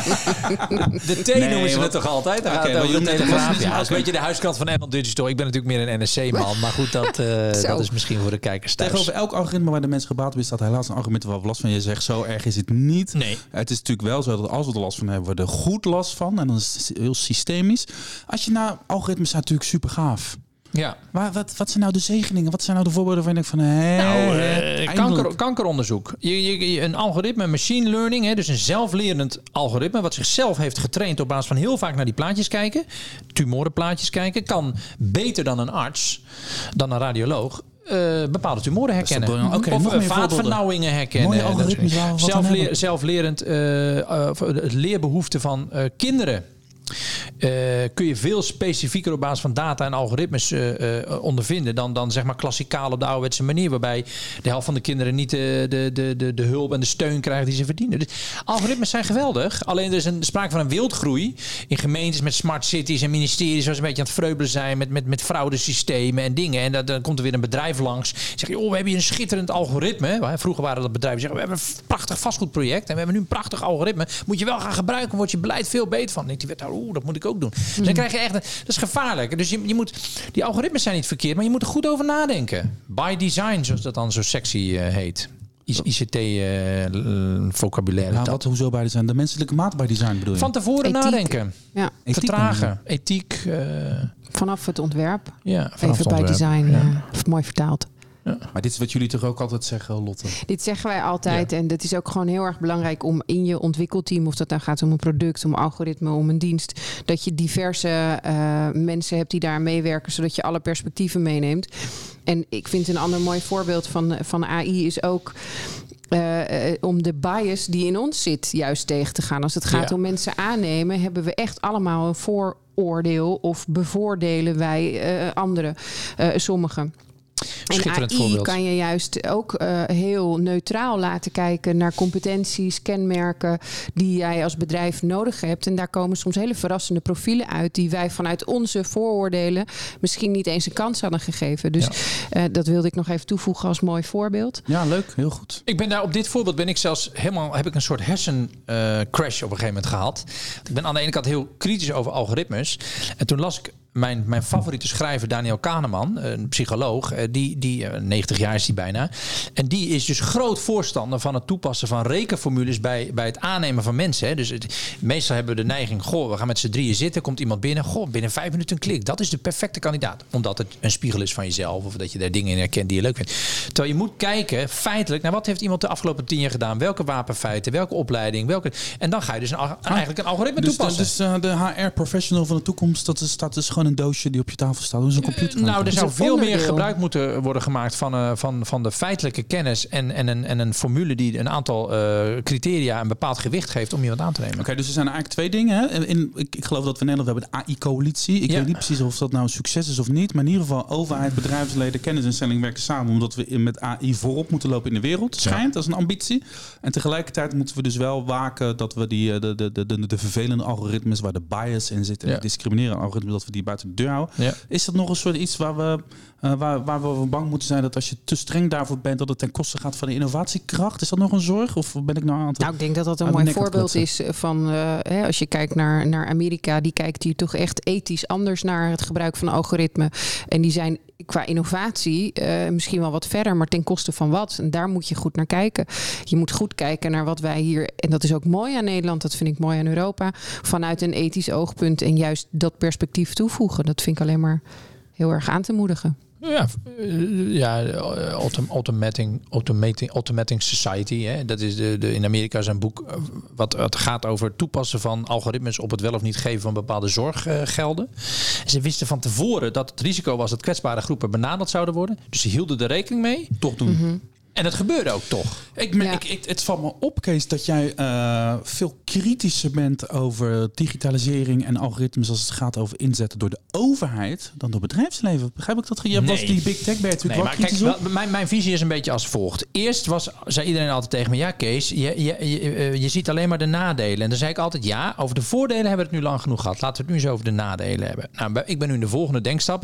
De T nee, noemen ze het toch altijd? Dan okay, de Telegraaf. Ja, dat is een beetje de huiskant van Apple Digital. Ik ben natuurlijk meer een NSC-man. Maar goed, dat, uh, dat is misschien voor de kijkers thuis. Tegenover elk algoritme waar de mensen gebaat bij staat helaas een argument waar we last van. Je zegt, zo erg is het niet. Nee. Het is natuurlijk wel zo dat als we er last van hebben, we er goed last van. En dan is het heel systemisch. Als je naar algoritmes staat natuurlijk super gaaf. Ja. Maar wat, wat zijn nou de zegeningen? Wat zijn nou de voorbeelden van ik van... Hé, nou, uh, kanker, kankeronderzoek. Je, je, een algoritme, machine learning, hè, dus een zelflerend algoritme... wat zichzelf heeft getraind op basis van heel vaak naar die plaatjes kijken... tumorenplaatjes kijken, kan beter dan een arts, dan een radioloog... Uh, bepaalde tumoren herkennen. Okay, of uh, vaatvernauwingen herkennen. Mooie algoritmes. Zelfleer, zelflerend uh, het leerbehoeften van kinderen kun je veel specifieker op basis van data en algoritmes uh, uh, ondervinden dan, dan zeg maar klassikaal op de ouderwetse manier, waarbij de helft van de kinderen niet de, de, de, de, hulp en de steun krijgen die ze verdienen. Dus algoritmes zijn geweldig, alleen er is een sprake van een wildgroei in gemeentes met smart cities en ministeries zoals een beetje aan het vreubelen zijn met, met, met fraudesystemen en dingen. En dan komt er weer een bedrijf langs. Zeg je, oh, we hebben hier een schitterend algoritme. Vroeger waren dat bedrijven zeggen, we hebben een prachtig vastgoedproject en we hebben nu een prachtig algoritme. Moet je wel gaan gebruiken, wordt je beleid veel beter van. Die werd daar, oeh, dat moet ik ook doen. Dus dan krijg je echt, dat is gevaarlijk. Dus je, je moet, die algoritmes zijn niet verkeerd, maar je moet er goed over nadenken. By design, zoals dat dan zo sexy uh, heet. ICT-vocabulaire. Uh, ja, wat, hoezo bij design? De menselijke maat bij design bedoel je? Van tevoren ethiek. nadenken. Ja. Vertragen. Ethiek. Uh, vanaf het ontwerp. Ja, vanaf Even bij design. Ja. Uh, mooi vertaald. Ja. Maar dit is wat jullie toch ook altijd zeggen, Lotte? Dit zeggen wij altijd. En dat is ook gewoon heel erg belangrijk om in je ontwikkelteam, of dat dan gaat om een product, om algoritme, om een dienst, dat je diverse uh, mensen hebt die daar meewerken, zodat je alle perspectieven meeneemt. En ik vind een ander mooi voorbeeld van, van AI is ook. Uh, om de bias die in ons zit juist tegen te gaan. Als het gaat om mensen aannemen, hebben we echt allemaal een vooroordeel of bevoordelen wij uh, anderen, sommigen. En AI kan je juist ook uh, heel neutraal laten kijken naar competenties, kenmerken die jij als bedrijf nodig hebt. En daar komen soms hele verrassende profielen uit die wij vanuit onze vooroordelen misschien niet eens een kans hadden gegeven. Dus ja. uh, dat wilde ik nog even toevoegen als mooi voorbeeld. Ja, leuk, heel goed. Ik ben daar op dit voorbeeld ben ik zelfs helemaal heb ik een soort hersencrash uh, op een gegeven moment gehad. Ik ben aan de ene kant heel kritisch over algoritmes. En toen las ik mijn, mijn favoriete schrijver, Daniel Kahneman, een psycholoog, eh, die, die 90 eh, jaar is hij bijna. En die is dus groot voorstander van het toepassen van rekenformules bij, bij het aannemen van mensen. Hè. Dus het, meestal hebben we de neiging, goh, we gaan met z'n drieën zitten, komt iemand binnen, goh, binnen vijf minuten een klik. Dat is de perfecte kandidaat. Omdat het een spiegel is van jezelf of dat je daar dingen in herkent die je leuk vindt. Terwijl je moet kijken, feitelijk, naar wat heeft iemand de afgelopen tien jaar gedaan? Welke wapenfeiten, welke opleiding, welke... En dan ga je dus een, eigenlijk een algoritme dus, toepassen. Dus uh, de HR-professional van de toekomst, dat is, dat is gewoon een doosje die op je tafel staat. Dus een computer. Uh, nou, er zou veel meer gebruik moeten worden gemaakt van, uh, van, van de feitelijke kennis en, en, een, en een formule die een aantal uh, criteria een bepaald gewicht geeft om je wat aan te nemen. Oké, okay, dus er zijn eigenlijk twee dingen. Hè? In, ik, ik geloof dat we in Nederland hebben de AI-coalitie. Ik ja. weet niet precies of dat nou een succes is of niet. Maar in ieder geval, overheid, bedrijfsleden, kennisinstellingen werken samen. Omdat we met AI voorop moeten lopen in de wereld. Schijnt, ja. dat is een ambitie. En tegelijkertijd moeten we dus wel waken dat we die, de, de, de, de, de vervelende algoritmes waar de bias in zit en ja. discriminerende algoritmes, dat we die buiten de deur houden. Ja. Is dat nog een soort iets waar we, uh, waar, waar we bang moeten zijn dat als je te streng daarvoor bent, dat het ten koste gaat van de innovatiekracht? Is dat nog een zorg? Of ben ik nou aan het. Nou, ik denk dat dat een mooi voorbeeld is van uh, hè, als je kijkt naar, naar Amerika, die kijkt hier toch echt ethisch anders naar het gebruik van algoritmen. En die zijn qua innovatie uh, misschien wel wat verder, maar ten koste van wat? En daar moet je goed naar kijken. Je moet goed kijken naar wat wij hier, en dat is ook mooi aan Nederland, dat vind ik mooi aan Europa, vanuit een ethisch oogpunt en juist dat perspectief toevoegen. Dat vind ik alleen maar heel erg aan te moedigen. Ja, ja automating, automating, automating Society. Hè. Dat is de, de, in Amerika een boek eh, wat, wat gaat over het toepassen van algoritmes op het wel of niet geven van bepaalde zorggelden. Uh, ze wisten van tevoren dat het risico was dat kwetsbare groepen benaderd zouden worden. Dus ze hielden er rekening mee. Toch doen. Mm en het gebeurde ook toch. Ik, ik, ik, het valt me op, Kees, dat jij uh, veel kritischer bent over digitalisering en algoritmes als het gaat over inzetten door de overheid dan door bedrijfsleven. Begrijp ik dat? Je nee. was die big tech bij nee, maar kijk, wel, mijn, mijn visie is een beetje als volgt. Eerst was, zei iedereen altijd tegen me, ja Kees, je, je, je, eh, je ziet alleen maar de nadelen. En dan zei ik altijd, ja, over de voordelen hebben we het nu lang genoeg gehad. Laten we het nu eens over de nadelen hebben. Nou, ik ben nu in de volgende denkstap.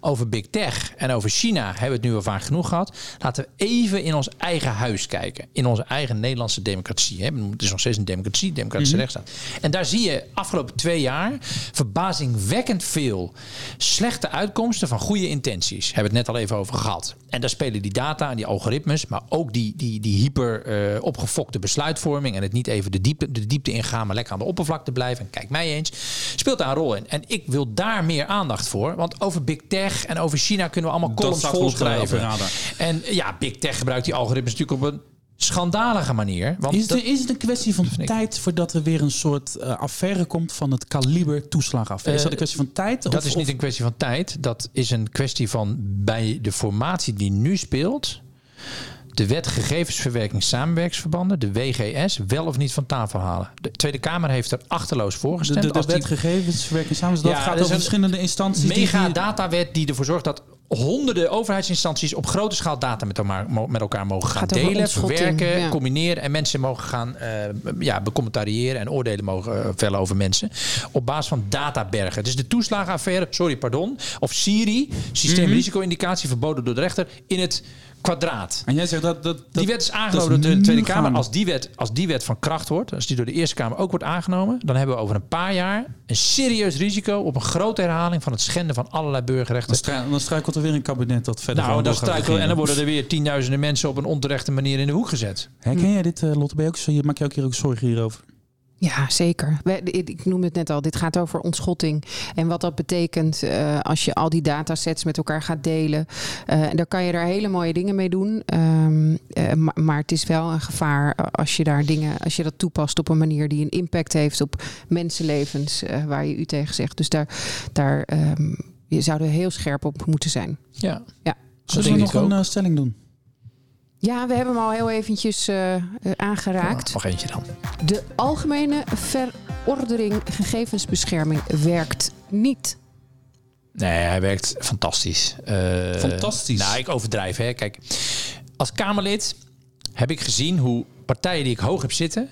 Over big tech en over China hebben we het nu al vaak genoeg gehad. Laten we even in ons eigen huis kijken. In onze eigen Nederlandse democratie. Hè. Het is nog steeds een democratie, democratische mm rechtsstaat. En daar zie je afgelopen twee jaar verbazingwekkend veel slechte uitkomsten van goede intenties. Hebben we het net al even over gehad. En daar spelen die data en die algoritmes, maar ook die, die, die hyper uh, opgefokte besluitvorming en het niet even de diepte, de diepte ingaan, maar lekker aan de oppervlakte blijven. En kijk mij eens, speelt daar een rol in. En ik wil daar meer aandacht voor, want over big tech en over China kunnen we allemaal columns volschrijven. En ja, big tech gebruikt die algoritmes natuurlijk op een schandalige manier. Want is, het, is het een kwestie van tijd voordat er weer een soort uh, affaire komt van het kaliber toeslagaffaire? is dat een kwestie van tijd? Dat is niet een kwestie van tijd. Dat is een kwestie van bij de formatie die nu speelt. De wet gegevensverwerking samenwerksverbanden, de WGS, wel of niet van tafel halen. De Tweede Kamer heeft er achterloos voor gestemd. De, de, wet gegevensverwerking samenwerksverbanden, dat gaat over verschillende instanties. Mega die... datawet die ervoor zorgt dat honderden overheidsinstanties op grote schaal data met, elkaar, met elkaar mogen gaan delen, verwerken, combineren en mensen mogen gaan uh, ja, becommentariëren en oordelen mogen uh, vellen over mensen op basis van databergen. Dus de toeslagenaffaire, sorry, pardon, of Siri, systeemrisico-indicatie mhm. verboden door de rechter in het kwadraat. En jij zegt dat, dat, die wet is aangenomen door de Tweede Kamer. Als die, wet, als die wet van kracht wordt, als die door de Eerste Kamer ook wordt aangenomen, dan hebben we over een paar jaar een serieus risico op een grote herhaling van het schenden van allerlei burgerrechten. Dan, struikelt er weer een kabinet dat verder. Nou, dan struikelt en dan worden er weer tienduizenden mensen op een onterechte manier in de hoek gezet. Herken jij dit, uh, Lotte? Ben je ook, maak je ook hier ook zorgen hierover? Ja, zeker. Ik noem het net al, dit gaat over ontschotting. En wat dat betekent uh, als je al die datasets met elkaar gaat delen. Uh, dan kan je daar hele mooie dingen mee doen. Um, uh, maar, maar, het is wel een gevaar als je daar dingen, als je dat toepast op een manier die een impact heeft op mensenlevens, waar je u tegen zegt. Dus daar, daar um, je zou er heel scherp op moeten zijn. Ja. ja. Zullen we nog een stelling doen? Ja, we hebben hem al heel eventjes uh, aangeraakt. nog eentje dan. De algemene verordening gegevensbescherming werkt niet. Nee, hij werkt fantastisch. Uh, fantastisch? Nou, ik overdrijf. Hè. Kijk, als Kamerlid heb ik gezien hoe partijen die ik hoog heb zitten...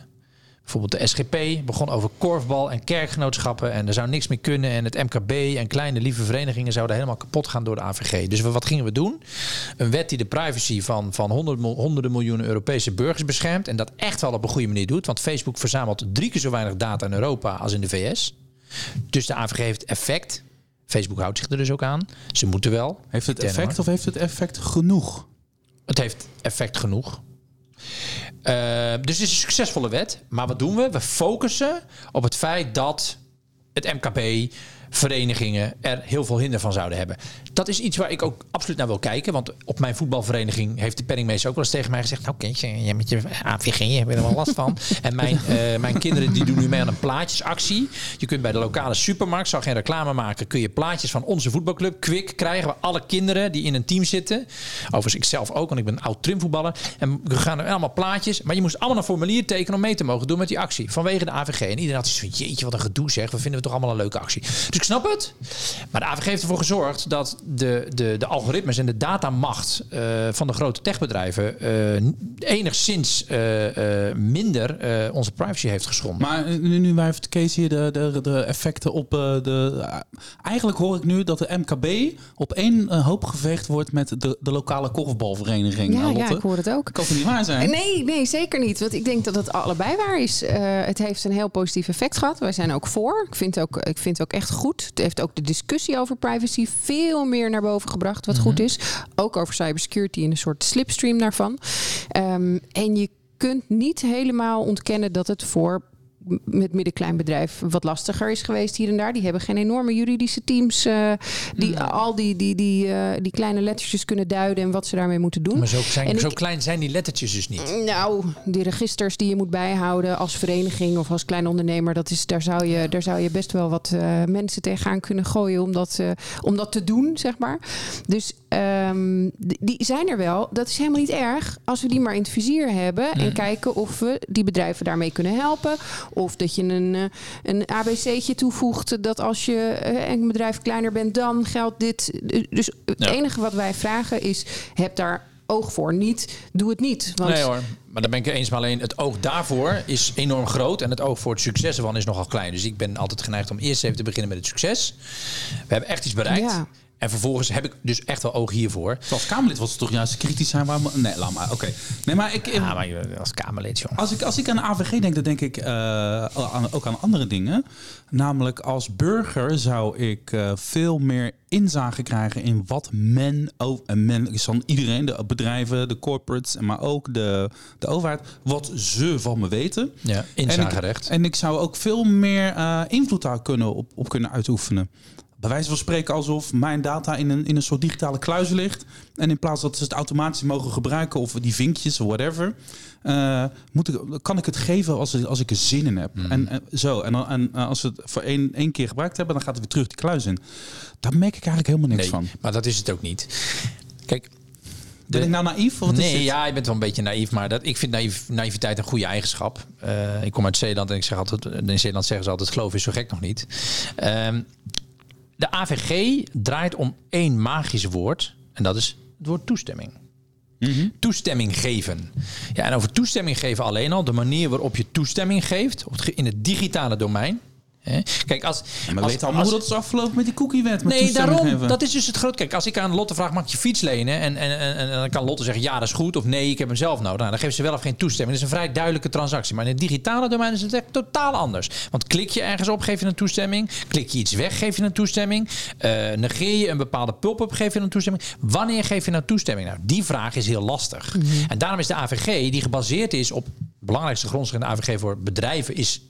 Bijvoorbeeld de SGP begon over korfbal en kerkgenootschappen. En er zou niks meer kunnen. En het MKB en kleine lieve verenigingen zouden helemaal kapot gaan door de AVG. Dus wat gingen we doen? Een wet die de privacy van, van honderden miljoenen Europese burgers beschermt. En dat echt wel op een goede manier doet. Want Facebook verzamelt drie keer zo weinig data in Europa als in de VS. Dus de AVG heeft effect. Facebook houdt zich er dus ook aan. Ze moeten wel. Heeft het effect of heeft het effect genoeg? Het heeft effect genoeg. Uh, dus het is een succesvolle wet. Maar wat doen we? We focussen op het feit dat het MKB, verenigingen er heel veel hinder van zouden hebben. Dat is iets waar ik ook absoluut naar wil kijken. Want op mijn voetbalvereniging heeft de penningmeester ook wel eens tegen mij gezegd... nou kindje, je met je AVG, je hebt er wel last van. en mijn, uh, mijn kinderen die doen nu mee aan een plaatjesactie. Je kunt bij de lokale supermarkt, zou geen reclame maken... kun je plaatjes van onze voetbalclub, Kwik, krijgen... waar alle kinderen die in een team zitten... overigens ik zelf ook, want ik ben oud trimvoetballer... en we gaan er allemaal plaatjes... maar je moest allemaal een formulier tekenen om mee te mogen doen met die actie. Vanwege de AVG. En iedereen had zoiets van, jeetje, wat een gedoe zeg. We vinden het toch allemaal een leuke actie. Dus ik snap het. Maar de AVG heeft ervoor gezorgd dat de, de, de algoritmes en de datamacht uh, van de grote techbedrijven uh, enigszins uh, minder onze privacy heeft geschonden. Maar nu, nu wij even Kees hier de, de, de effecten op de. Eigenlijk hoor ik nu dat de MKB op één hoop geveegd wordt met de, de lokale korfbalvereniging. Ja, ja, ik hoor het ook. Kan het niet waar zijn? Nee, nee, zeker niet. Want ik denk dat het allebei waar is. het heeft een heel positief effect gehad. Wij zijn ook voor. Ik vind ook, ik vind ook echt goed. Het heeft ook de discussie over privacy veel meer naar boven gebracht, wat goed mhm. is. Ook over cybersecurity in een soort slipstream daarvan. Um, en je kunt niet helemaal ontkennen dat het voor met middenklein bedrijf wat lastiger is geweest hier en daar. Die hebben geen enorme juridische teams uh, die al die, die, die, uh, die kleine lettertjes kunnen duiden en wat ze daarmee moeten doen. Maar zo, zijn, zo klein zijn die lettertjes dus niet. Nou, die registers die je moet bijhouden als vereniging of als klein ondernemer, dat is, daar, zou je, daar zou je best wel wat uh, mensen tegenaan kunnen gooien om dat, om dat te doen, zeg maar. Dus um, die zijn er wel. Dat is helemaal niet erg als we die maar in het vizier hebben en kijken of we die bedrijven daarmee kunnen helpen of dat je een, eh, een ABC'tje toevoegt dat als je eh, een bedrijf kleiner bent, dan geldt dit. Dus het enige wat wij vragen is: heb daar oog voor. Niet, doe het niet. Want... Nee hoor, maar dan ben ik eens. Maar alleen het oog daarvoor is enorm groot. En het oog voor het succes ervan is nogal klein. Dus ik ben altijd geneigd om eerst even te beginnen met het succes. We hebben echt iets bereikt. En vervolgens heb ik dus echt wel oog hiervoor. Als Kamerlid was het toch juist kritisch zijn waar... Nee, laat maar. Oké. Nee, maar ik... Ja, maar als Kamerlid, jongen. Als ik, als ik aan AVG denk, dan denk ik uh, aan, ook aan andere dingen. Namelijk als burger zou ik uh, veel meer inzage krijgen in wat men, oh, en men is dan iedereen, de bedrijven, de corporates, maar ook de, de overheid, wat ze van me weten. Ja, inzagerecht. En ik, en ik zou ook veel meer uh, invloed daar kunnen op, op kunnen uitoefenen bij wijze van spreken alsof mijn data in een, in een soort digitale kluis ligt. En in plaats dat ze het automatisch mogen gebruiken of die vinkjes of whatever, uh, moet ik, kan ik het geven als, als ik er zin in heb. Mm. En, en, zo. En, en als we het voor één, één keer gebruikt hebben, dan gaat het weer terug die kluis in. Daar merk ik eigenlijk helemaal niks nee, van. Maar dat is het ook niet. Kijk, ben ik nou naïef? Of nee, ja, je bent wel een beetje naïef. Maar dat, ik vind naïef, naïviteit een goede eigenschap. Uh, ik kom uit Zeeland en ik zeg altijd... In Zeeland zeggen ze altijd, geloof is zo gek nog niet. Um, de AVG draait om één magisch woord. En dat is het woord toestemming. Mm -hmm. Toestemming geven. Ja, en over toestemming geven alleen al, de manier waarop je toestemming geeft in het digitale domein, Kijk, als, ja, maar als, al hoe dat is afgelopen met die cookiewet. Nee, daarom. Geven. Dat is dus het groot. Kijk, als ik aan Lotte vraag, mag ik je fiets lenen? En, en, en, en, dan kan Lotte zeggen, ja, dat is goed. Of nee, ik heb hem zelf nodig. Nou, dan geeft ze wel of geen toestemming. Dat is een vrij duidelijke transactie. Maar in het digitale domein is het echt totaal anders. Want klik je ergens op, geef je een toestemming. Klik je iets weg, geef je een toestemming. Uh, negeer je een bepaalde pop-up, geef je een toestemming. Wanneer geef je een toestemming? Nou, die vraag is heel lastig. Mm -hmm. En daarom is de AVG, die gebaseerd is op... de belangrijkste grondslag in de AVG voor bedrijven... is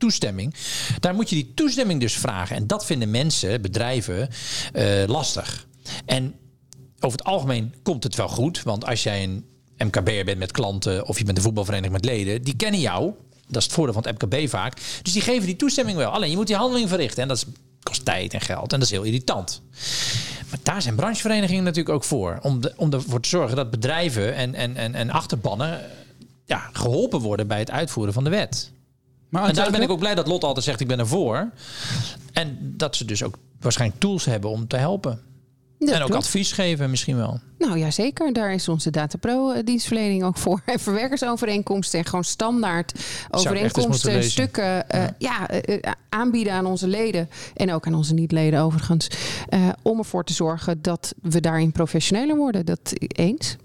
toestemming. Daar moet je die toestemming dus vragen. En dat vinden mensen, bedrijven, uh, lastig. En over het algemeen komt het wel goed. Want als jij een MKB'er bent met klanten of je bent een voetbalvereniging met leden, die kennen jou. Dat is het voordeel van het MKB vaak. Dus die geven die toestemming wel. Alleen je moet die handeling verrichten. En dat kost tijd en geld. En dat is heel irritant. Maar daar zijn brancheverenigingen natuurlijk ook voor. Om, om ervoor te zorgen dat bedrijven en, en, en, en achterbannen ja, geholpen worden bij het uitvoeren van de wet. Maar en daar ben ik ook blij dat Lot altijd zegt: ik ben ervoor. En dat ze dus ook waarschijnlijk tools hebben om te helpen. Dat en ook klopt. advies geven misschien wel. Nou ja, zeker. Daar is onze DataPro-dienstverlening ook voor. En verwerkersovereenkomsten en gewoon standaard overeenkomsten, stukken uh, ja. ja uh, aanbieden aan onze leden. En ook aan onze niet-leden overigens. Uh, om ervoor te zorgen dat we daarin professioneler worden. Dat eens.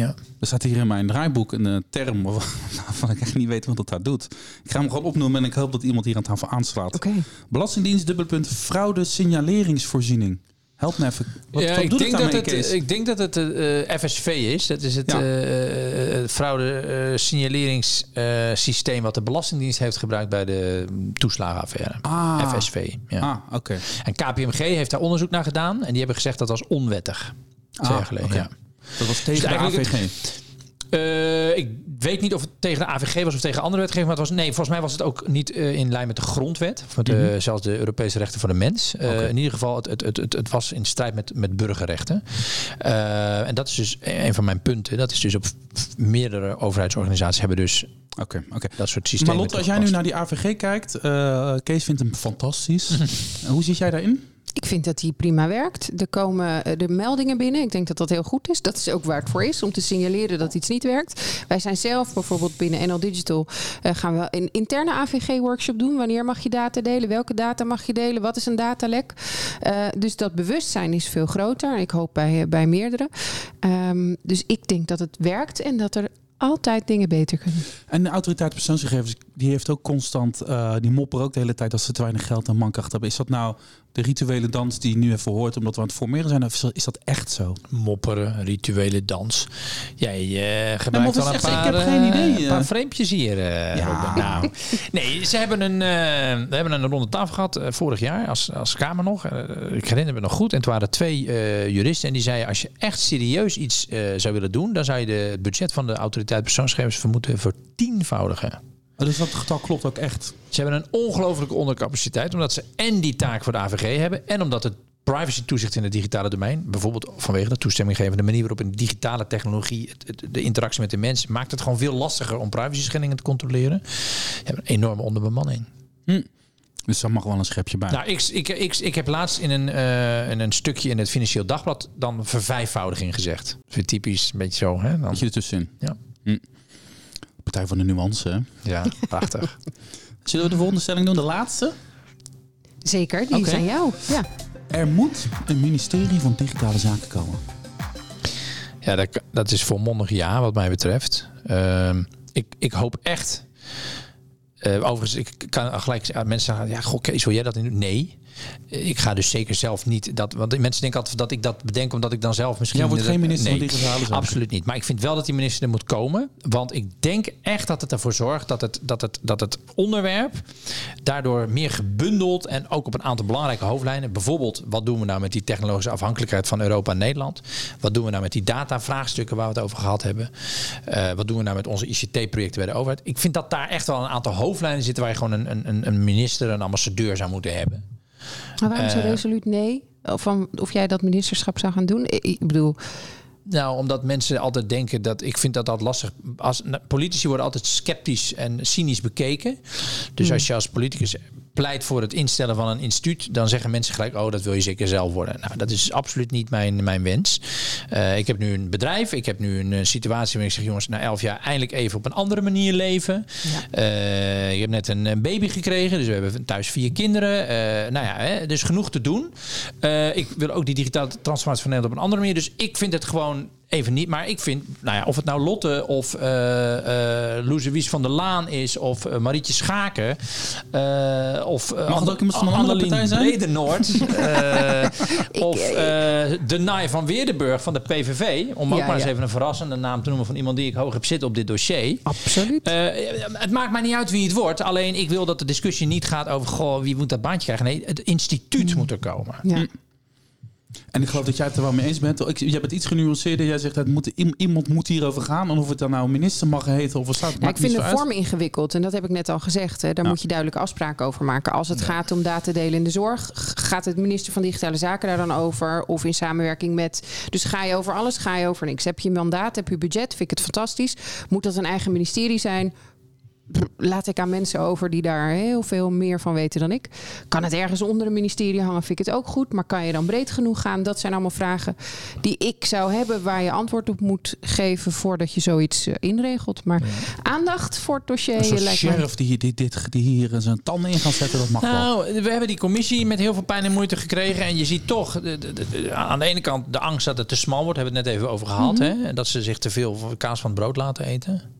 Ja. Er staat hier in mijn draaiboek een uh, term waarvan ik echt niet weet wat dat daar doet. Ik ga hem gewoon opnoemen en ik hoop dat iemand hier aan tafel aanslaat. Okay. Belastingdienst, dubbelpunt, fraude signaleringsvoorziening. Help me even. Wat, ja, wat ik, denk dat het, ik denk dat het uh, FSV is. Dat is het ja. uh, fraude signaleringssysteem wat de Belastingdienst heeft gebruikt bij de toeslagenaffaire. Ah. FSV. Ja. Ah, oké. Okay. En KPMG heeft daar onderzoek naar gedaan en die hebben gezegd dat was onwettig. Twee ah, jaar geleden. Okay. Ja. Dat was tegen dus de AVG? Uh, ik weet niet of het tegen de AVG was of tegen andere wetgeving. Maar het was, nee, volgens mij was het ook niet uh, in lijn met de grondwet. Of met de, mm -hmm. zelfs de Europese rechten van de mens. Uh, okay. In ieder geval, het, het, het, het, was in strijd met, met burgerrechten. en dat is dus een van mijn punten. Dat is dus op meerdere overheidsorganisaties hebben dus Oké, okay, okay. dat soort systemen. Maar Lotte, als jij nu naar die AVG kijkt, Kees vindt hem fantastisch. Hoe zit jij daarin? Ik vind dat die prima werkt. Er komen de meldingen binnen. Ik denk dat dat heel goed is. Dat is ook waar het voor is, om te signaleren dat iets niet werkt. Wij zijn zelf bijvoorbeeld binnen NL Digital... Uh, gaan we een interne AVG-workshop doen. Wanneer mag je data delen? Welke data mag je delen? Wat is een datalek? Uh, dus dat bewustzijn is veel groter. Ik hoop bij, bij meerdere. Um, dus ik denk dat het werkt en dat er altijd dingen beter kunnen. En de autoriteit persoonsgegevens, die heeft ook constant, uh, die mopperen ook de hele tijd dat ze te weinig geld en mankracht hebben. Is dat nou de rituele dans die je nu even hoort omdat we aan het formeren zijn? Of is dat echt zo? Mopperen, rituele dans. Jij uh, gebruikt al een paar, ik heb geen idee. Een paar frame hier. Ja. Nou, nee, ze hebben een, we hebben een ronde tafel gehad vorig jaar als, als Kamer nog. ik herinner me nog goed. En het waren twee juristen en die zeiden als je echt serieus iets zou willen doen, dan zou je de, het budget van de autoriteit persoonsgegevens vermoeden vertienvoudigen. Dus dat getal klopt ook echt. Ze hebben een ongelooflijke ondercapaciteit, omdat ze en die taak voor de AVG hebben en omdat het privacy toezicht in het digitale domein, bijvoorbeeld vanwege de toestemming geven, de manier waarop een digitale technologie, het, het, de interactie met de mens, maakt het gewoon veel lastiger om privacy schendingen te controleren. Je hebt een enorme onderbemanning. Hm. Dus daar mag wel een schepje bij. Nou, ik, ik, ik, ik heb laatst in een, uh, in een stukje in het Financieel Dagblad dan vervijfvoudiging gezegd. Vind typisch, een beetje zo. Hè? Dan... Beetje ertussenin. Ja. Hm. Partij van de nuance. Ja, prachtig. Zullen we de volgende stelling doen? De laatste? Zeker, die okay. zijn jou. Ja. Er moet een ministerie van Digitale Zaken komen. Ja, dat, dat is volmondig ja, wat mij betreft. Ehm, ik, ik hoop echt. Uh, overigens, ik kan gelijk mensen zeggen: ja, goh, Kees, wil jij dat in? Nee. Ik ga dus zeker zelf niet dat. Want mensen denken altijd dat ik dat bedenk omdat ik dan zelf misschien. Ja, wordt geen minister nee, van Digitale Zaken. Absoluut niet. Maar ik vind wel dat die minister er moet komen. Want ik denk echt dat het ervoor zorgt dat het, dat het, dat het onderwerp daardoor meer gebundeld en ook op een aantal belangrijke hoofdlijnen. Bijvoorbeeld, wat doen we nou met die technologische afhankelijkheid van Europa en Nederland? Wat doen we nou met die data-vraagstukken waar we het over gehad hebben? Uh, wat doen we nou met onze ICT-projecten bij de overheid? Ik vind dat daar echt wel een aantal hoofdlijnen zitten waar je gewoon een, een, een minister, een ambassadeur zou moeten hebben. Maar waarom zo eh, resoluut nee? Of, van, of jij dat ministerschap zou gaan doen? Ik bedoel... Nou, omdat mensen altijd denken dat ik vind dat dat lastig. Als politici worden altijd sceptisch en cynisch bekeken. Dus hmm. als je als politicus pleit voor het instellen van een instituut, dan zeggen mensen gelijk: Oh, dat wil je zeker zelf worden. Nou, dat is absoluut niet mijn, mijn wens. Uh, ik heb nu een bedrijf, ik heb nu een, eh, situatie waarin ik zeg: Jongens, na elf jaar eindelijk even op een andere manier leven. Ja. Uh, ik heb net een, een, baby gekregen, dus we hebben thuis vier kinderen. Uh, nou ja, hè, dus genoeg te doen. ik wil ook die digitale transformatie van Nederland op een andere manier. Dus ik vind het gewoon even niet. Maar ik vind, nou ja, of het nou Lotte of uh, uh, Loeze Wies van der Laan is of uh, Marietje Schaken uh, of uh, Mag het ook iemand van een andere partij zijn? Bredenoord of de Naai van Weerdenburg van de PVV. Om ook ja, maar eens even een verrassende naam te noemen van iemand die ik hoog heb zitten op dit dossier. Absoluut. het maakt mij niet uit wie het wordt. Alleen ik wil dat de discussie niet gaat over goh, wie moet dat baantje krijgen. Nee, het instituut mm. moet er komen. Ja. En ik geloof dat jij het er wel mee eens bent. Ik, jij bent iets genuanceerder. Jij zegt dat moet, iemand moet hierover gaan. En of het dan nou minister mag heten of wat staat. Ja, ik vind de vorm ingewikkeld. En dat heb ik net al gezegd. Hè. Daar moet je duidelijke afspraken over maken. Als het gaat om datadelen in de zorg, gaat het minister van Digitale Zaken daar dan over? Of in samenwerking met. Dus ga je over alles, ga je over niks. Heb je mandaat, heb je budget, vind ik het fantastisch. Moet dat een eigen ministerie zijn? Laat ik aan mensen over die daar heel veel meer van weten dan ik. Kan het ergens onder een ministerie hangen, vind ik het ook goed. Maar kan je dan breed genoeg gaan? Dat zijn allemaal vragen die ik zou hebben, waar je antwoord op moet geven voordat je zoiets uh, inregelt. Maar aandacht voor het dossier. Een lijkt sheriff die, die, dit, die hier zijn tanden in gaat zetten, dat mag nou, We hebben die commissie met heel veel pijn en moeite gekregen. En je ziet toch de, de, aan de ene kant de angst dat het te smal wordt. Hebben we het net even over gehad. Mm hè? Dat ze zich te veel kaas van het brood laten eten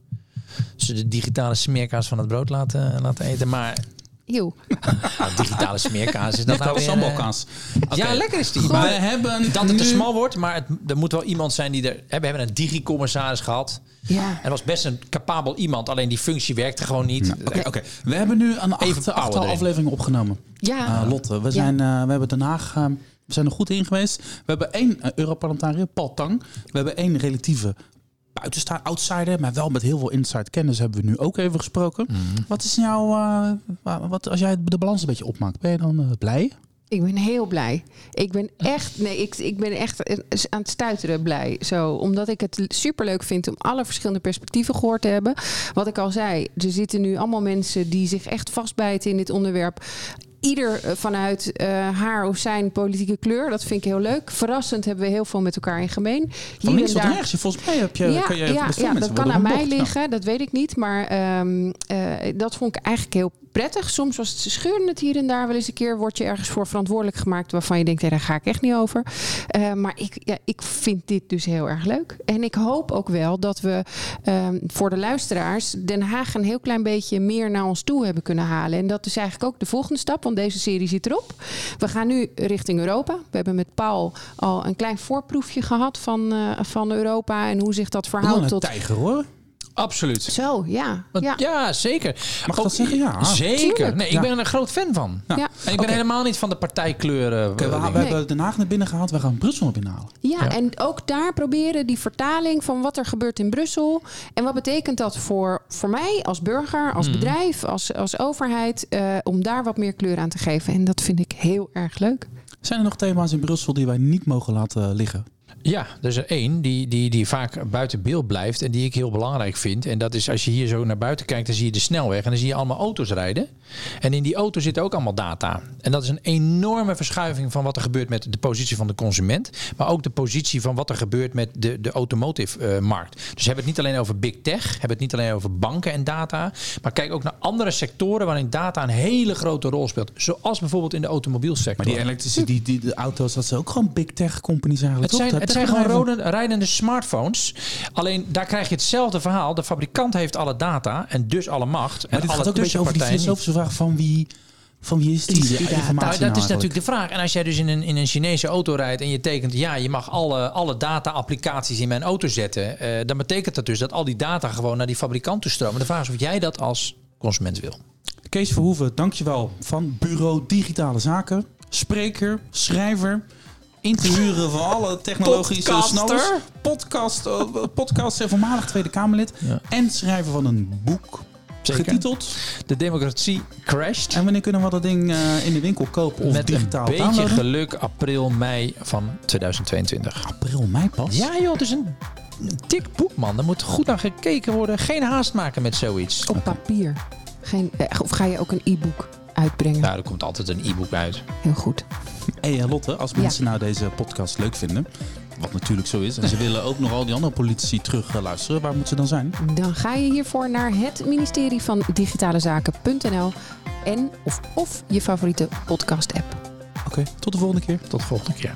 ze de digitale smeerkaas van het brood laten, laten eten. Maar Eeuw. Nou, digitale smeerkaas is dat nou weer... sambalkaas. Okay. Ja, lekker is die. Maar we hebben dat het te smal wordt, maar het, er moet wel iemand zijn die er... We hebben een digicommissaris gehad. Ja. En was best een capabel iemand, alleen die functie werkte gewoon niet. Oké, oké. we hebben nu een acht, achttal afleveringen opgenomen. Ja. Uh, Lotte, we, zijn, uh, we hebben Den Haag... Uh, we zijn er goed in geweest. We hebben één Europarlementariër, Paul Tang. We hebben één relatieve buitenstaan, outsider, maar wel met heel veel inside kennis hebben we nu ook even gesproken. Mhm. Wat is uh, wat, als jij de balans een beetje opmaakt, ben je dan uh, blij? Ik ben heel blij. Ik ben echt, nee, ik, ik ben echt aan het stuiteren blij. Zo, omdat ik het superleuk vind om alle verschillende perspectieven gehoord te hebben. Wat ik al zei, er zitten nu allemaal mensen die zich echt vastbijten in dit onderwerp ieder eh, vanuit uh, haar of zijn politieke kleur. Dat vind ik heel leuk. Verrassend hebben we heel veel met elkaar in gemeen. Van links tot rechts. Volgens mij heb je, ja, kan je ja, ja dat kan aan mij liggen. Dat weet ik niet. Maar um, uh, dat vond ik eigenlijk heel prettig. Soms was het scheurend hier en daar wel eens een keer. Word je ergens voor verantwoordelijk gemaakt waarvan je denkt, daar ga ik echt niet over. Uh, maar ik, ja, ik vind dit dus heel erg leuk. En ik hoop ook wel dat we um, voor de luisteraars Den Haag een heel klein beetje meer naar ons toe hebben kunnen halen. En dat is eigenlijk ook de volgende stap, want deze serie zit erop. We gaan nu richting Europa. We hebben met Paul al een klein voorproefje gehad van, uh, van Europa en hoe zich dat verhoudt tot. Tijger hoor. Absoluut. Zo, ja. Want, ja. ja. zeker. Mag ik dat zeggen? Ja. Zeker. Nee, ik ben er een groot fan van. Ja. En ik ben helemaal niet van de partijkleuren. Okay, we, we nee. hebben Den Haag naar binnen gehaald. We gaan Brussel naar binnen halen. Ja, en ook daar proberen die vertaling van wat er gebeurt in Brussel. En wat betekent dat voor, voor mij als burger, als mm. bedrijf, als, als overheid. Uh, om daar wat meer kleur aan te geven. En dat vind ik heel erg leuk. Zijn er nog thema's in Brussel die wij niet mogen laten liggen? Ja, er is er één die, die, die vaak buiten beeld blijft en die ik heel belangrijk vind. En dat is als je hier zo naar buiten kijkt, dan zie je de snelweg en dan zie je allemaal auto's rijden. En in die auto zitten ook allemaal data. En dat is een enorme verschuiving van wat er gebeurt met de positie van de consument, maar ook de positie van wat er gebeurt met de, de automotive-markt. dus we hebben het niet alleen over big tech, hebben het niet alleen over banken en data, maar kijk ook naar andere sectoren waarin data een hele grote rol speelt. Zoals bijvoorbeeld in de automobielsector. Maar die elektrische, die, die, de auto's, dat zijn ook gewoon big tech companies eigenlijk. Het zijn, het zijn gewoon rode, rijdende smartphones. Alleen daar krijg je hetzelfde verhaal. De fabrikant heeft alle data en dus alle macht. Maar en dit alle gaat ook een beetje over die filosofische vraag van wie, van wie is die, die informatie Nou, dat nou is natuurlijk de vraag. En als jij dus in een, in een Chinese auto rijdt en je tekent, ja, je mag alle, alle data-applicaties in mijn auto zetten, eh, dan betekent dat dus dat al die data gewoon naar die fabrikant toe stromen. De vraag is of jij dat als consument wil. Kees Verhoeven, dankjewel. Van Bureau Digitale Zaken. Spreker, schrijver, interviewer van alle technologische snallers. Podcast, eh, podcast en voormalig Tweede Kamerlid. Ja. En schrijver van een boek. Zeker. Getiteld. De democratie crashed. En wanneer kunnen we dat ding eh, in de winkel kopen of Met digitaal een beetje downloaden? geluk april, mei van 2022. April, mei pas? Ja joh, het is een dik boek man. Er moet goed naar gekeken worden. Geen haast maken met zoiets. Op papier. Geen, eh, of ga je ook een e-book uitbrengen? Nou, er komt altijd een e-book uit. Heel goed. Hey eh, Lotte, als mensen nou deze podcast leuk vinden, wat natuurlijk zo is, en ze willen ook nog al die andere politici terug eh, luisteren, waar moeten ze dan zijn? Dan ga je hiervoor naar het ministerie van Digitale Zaken.nl en of, of je favoriete podcast app. Oké, tot de volgende keer. Tot de volgende keer.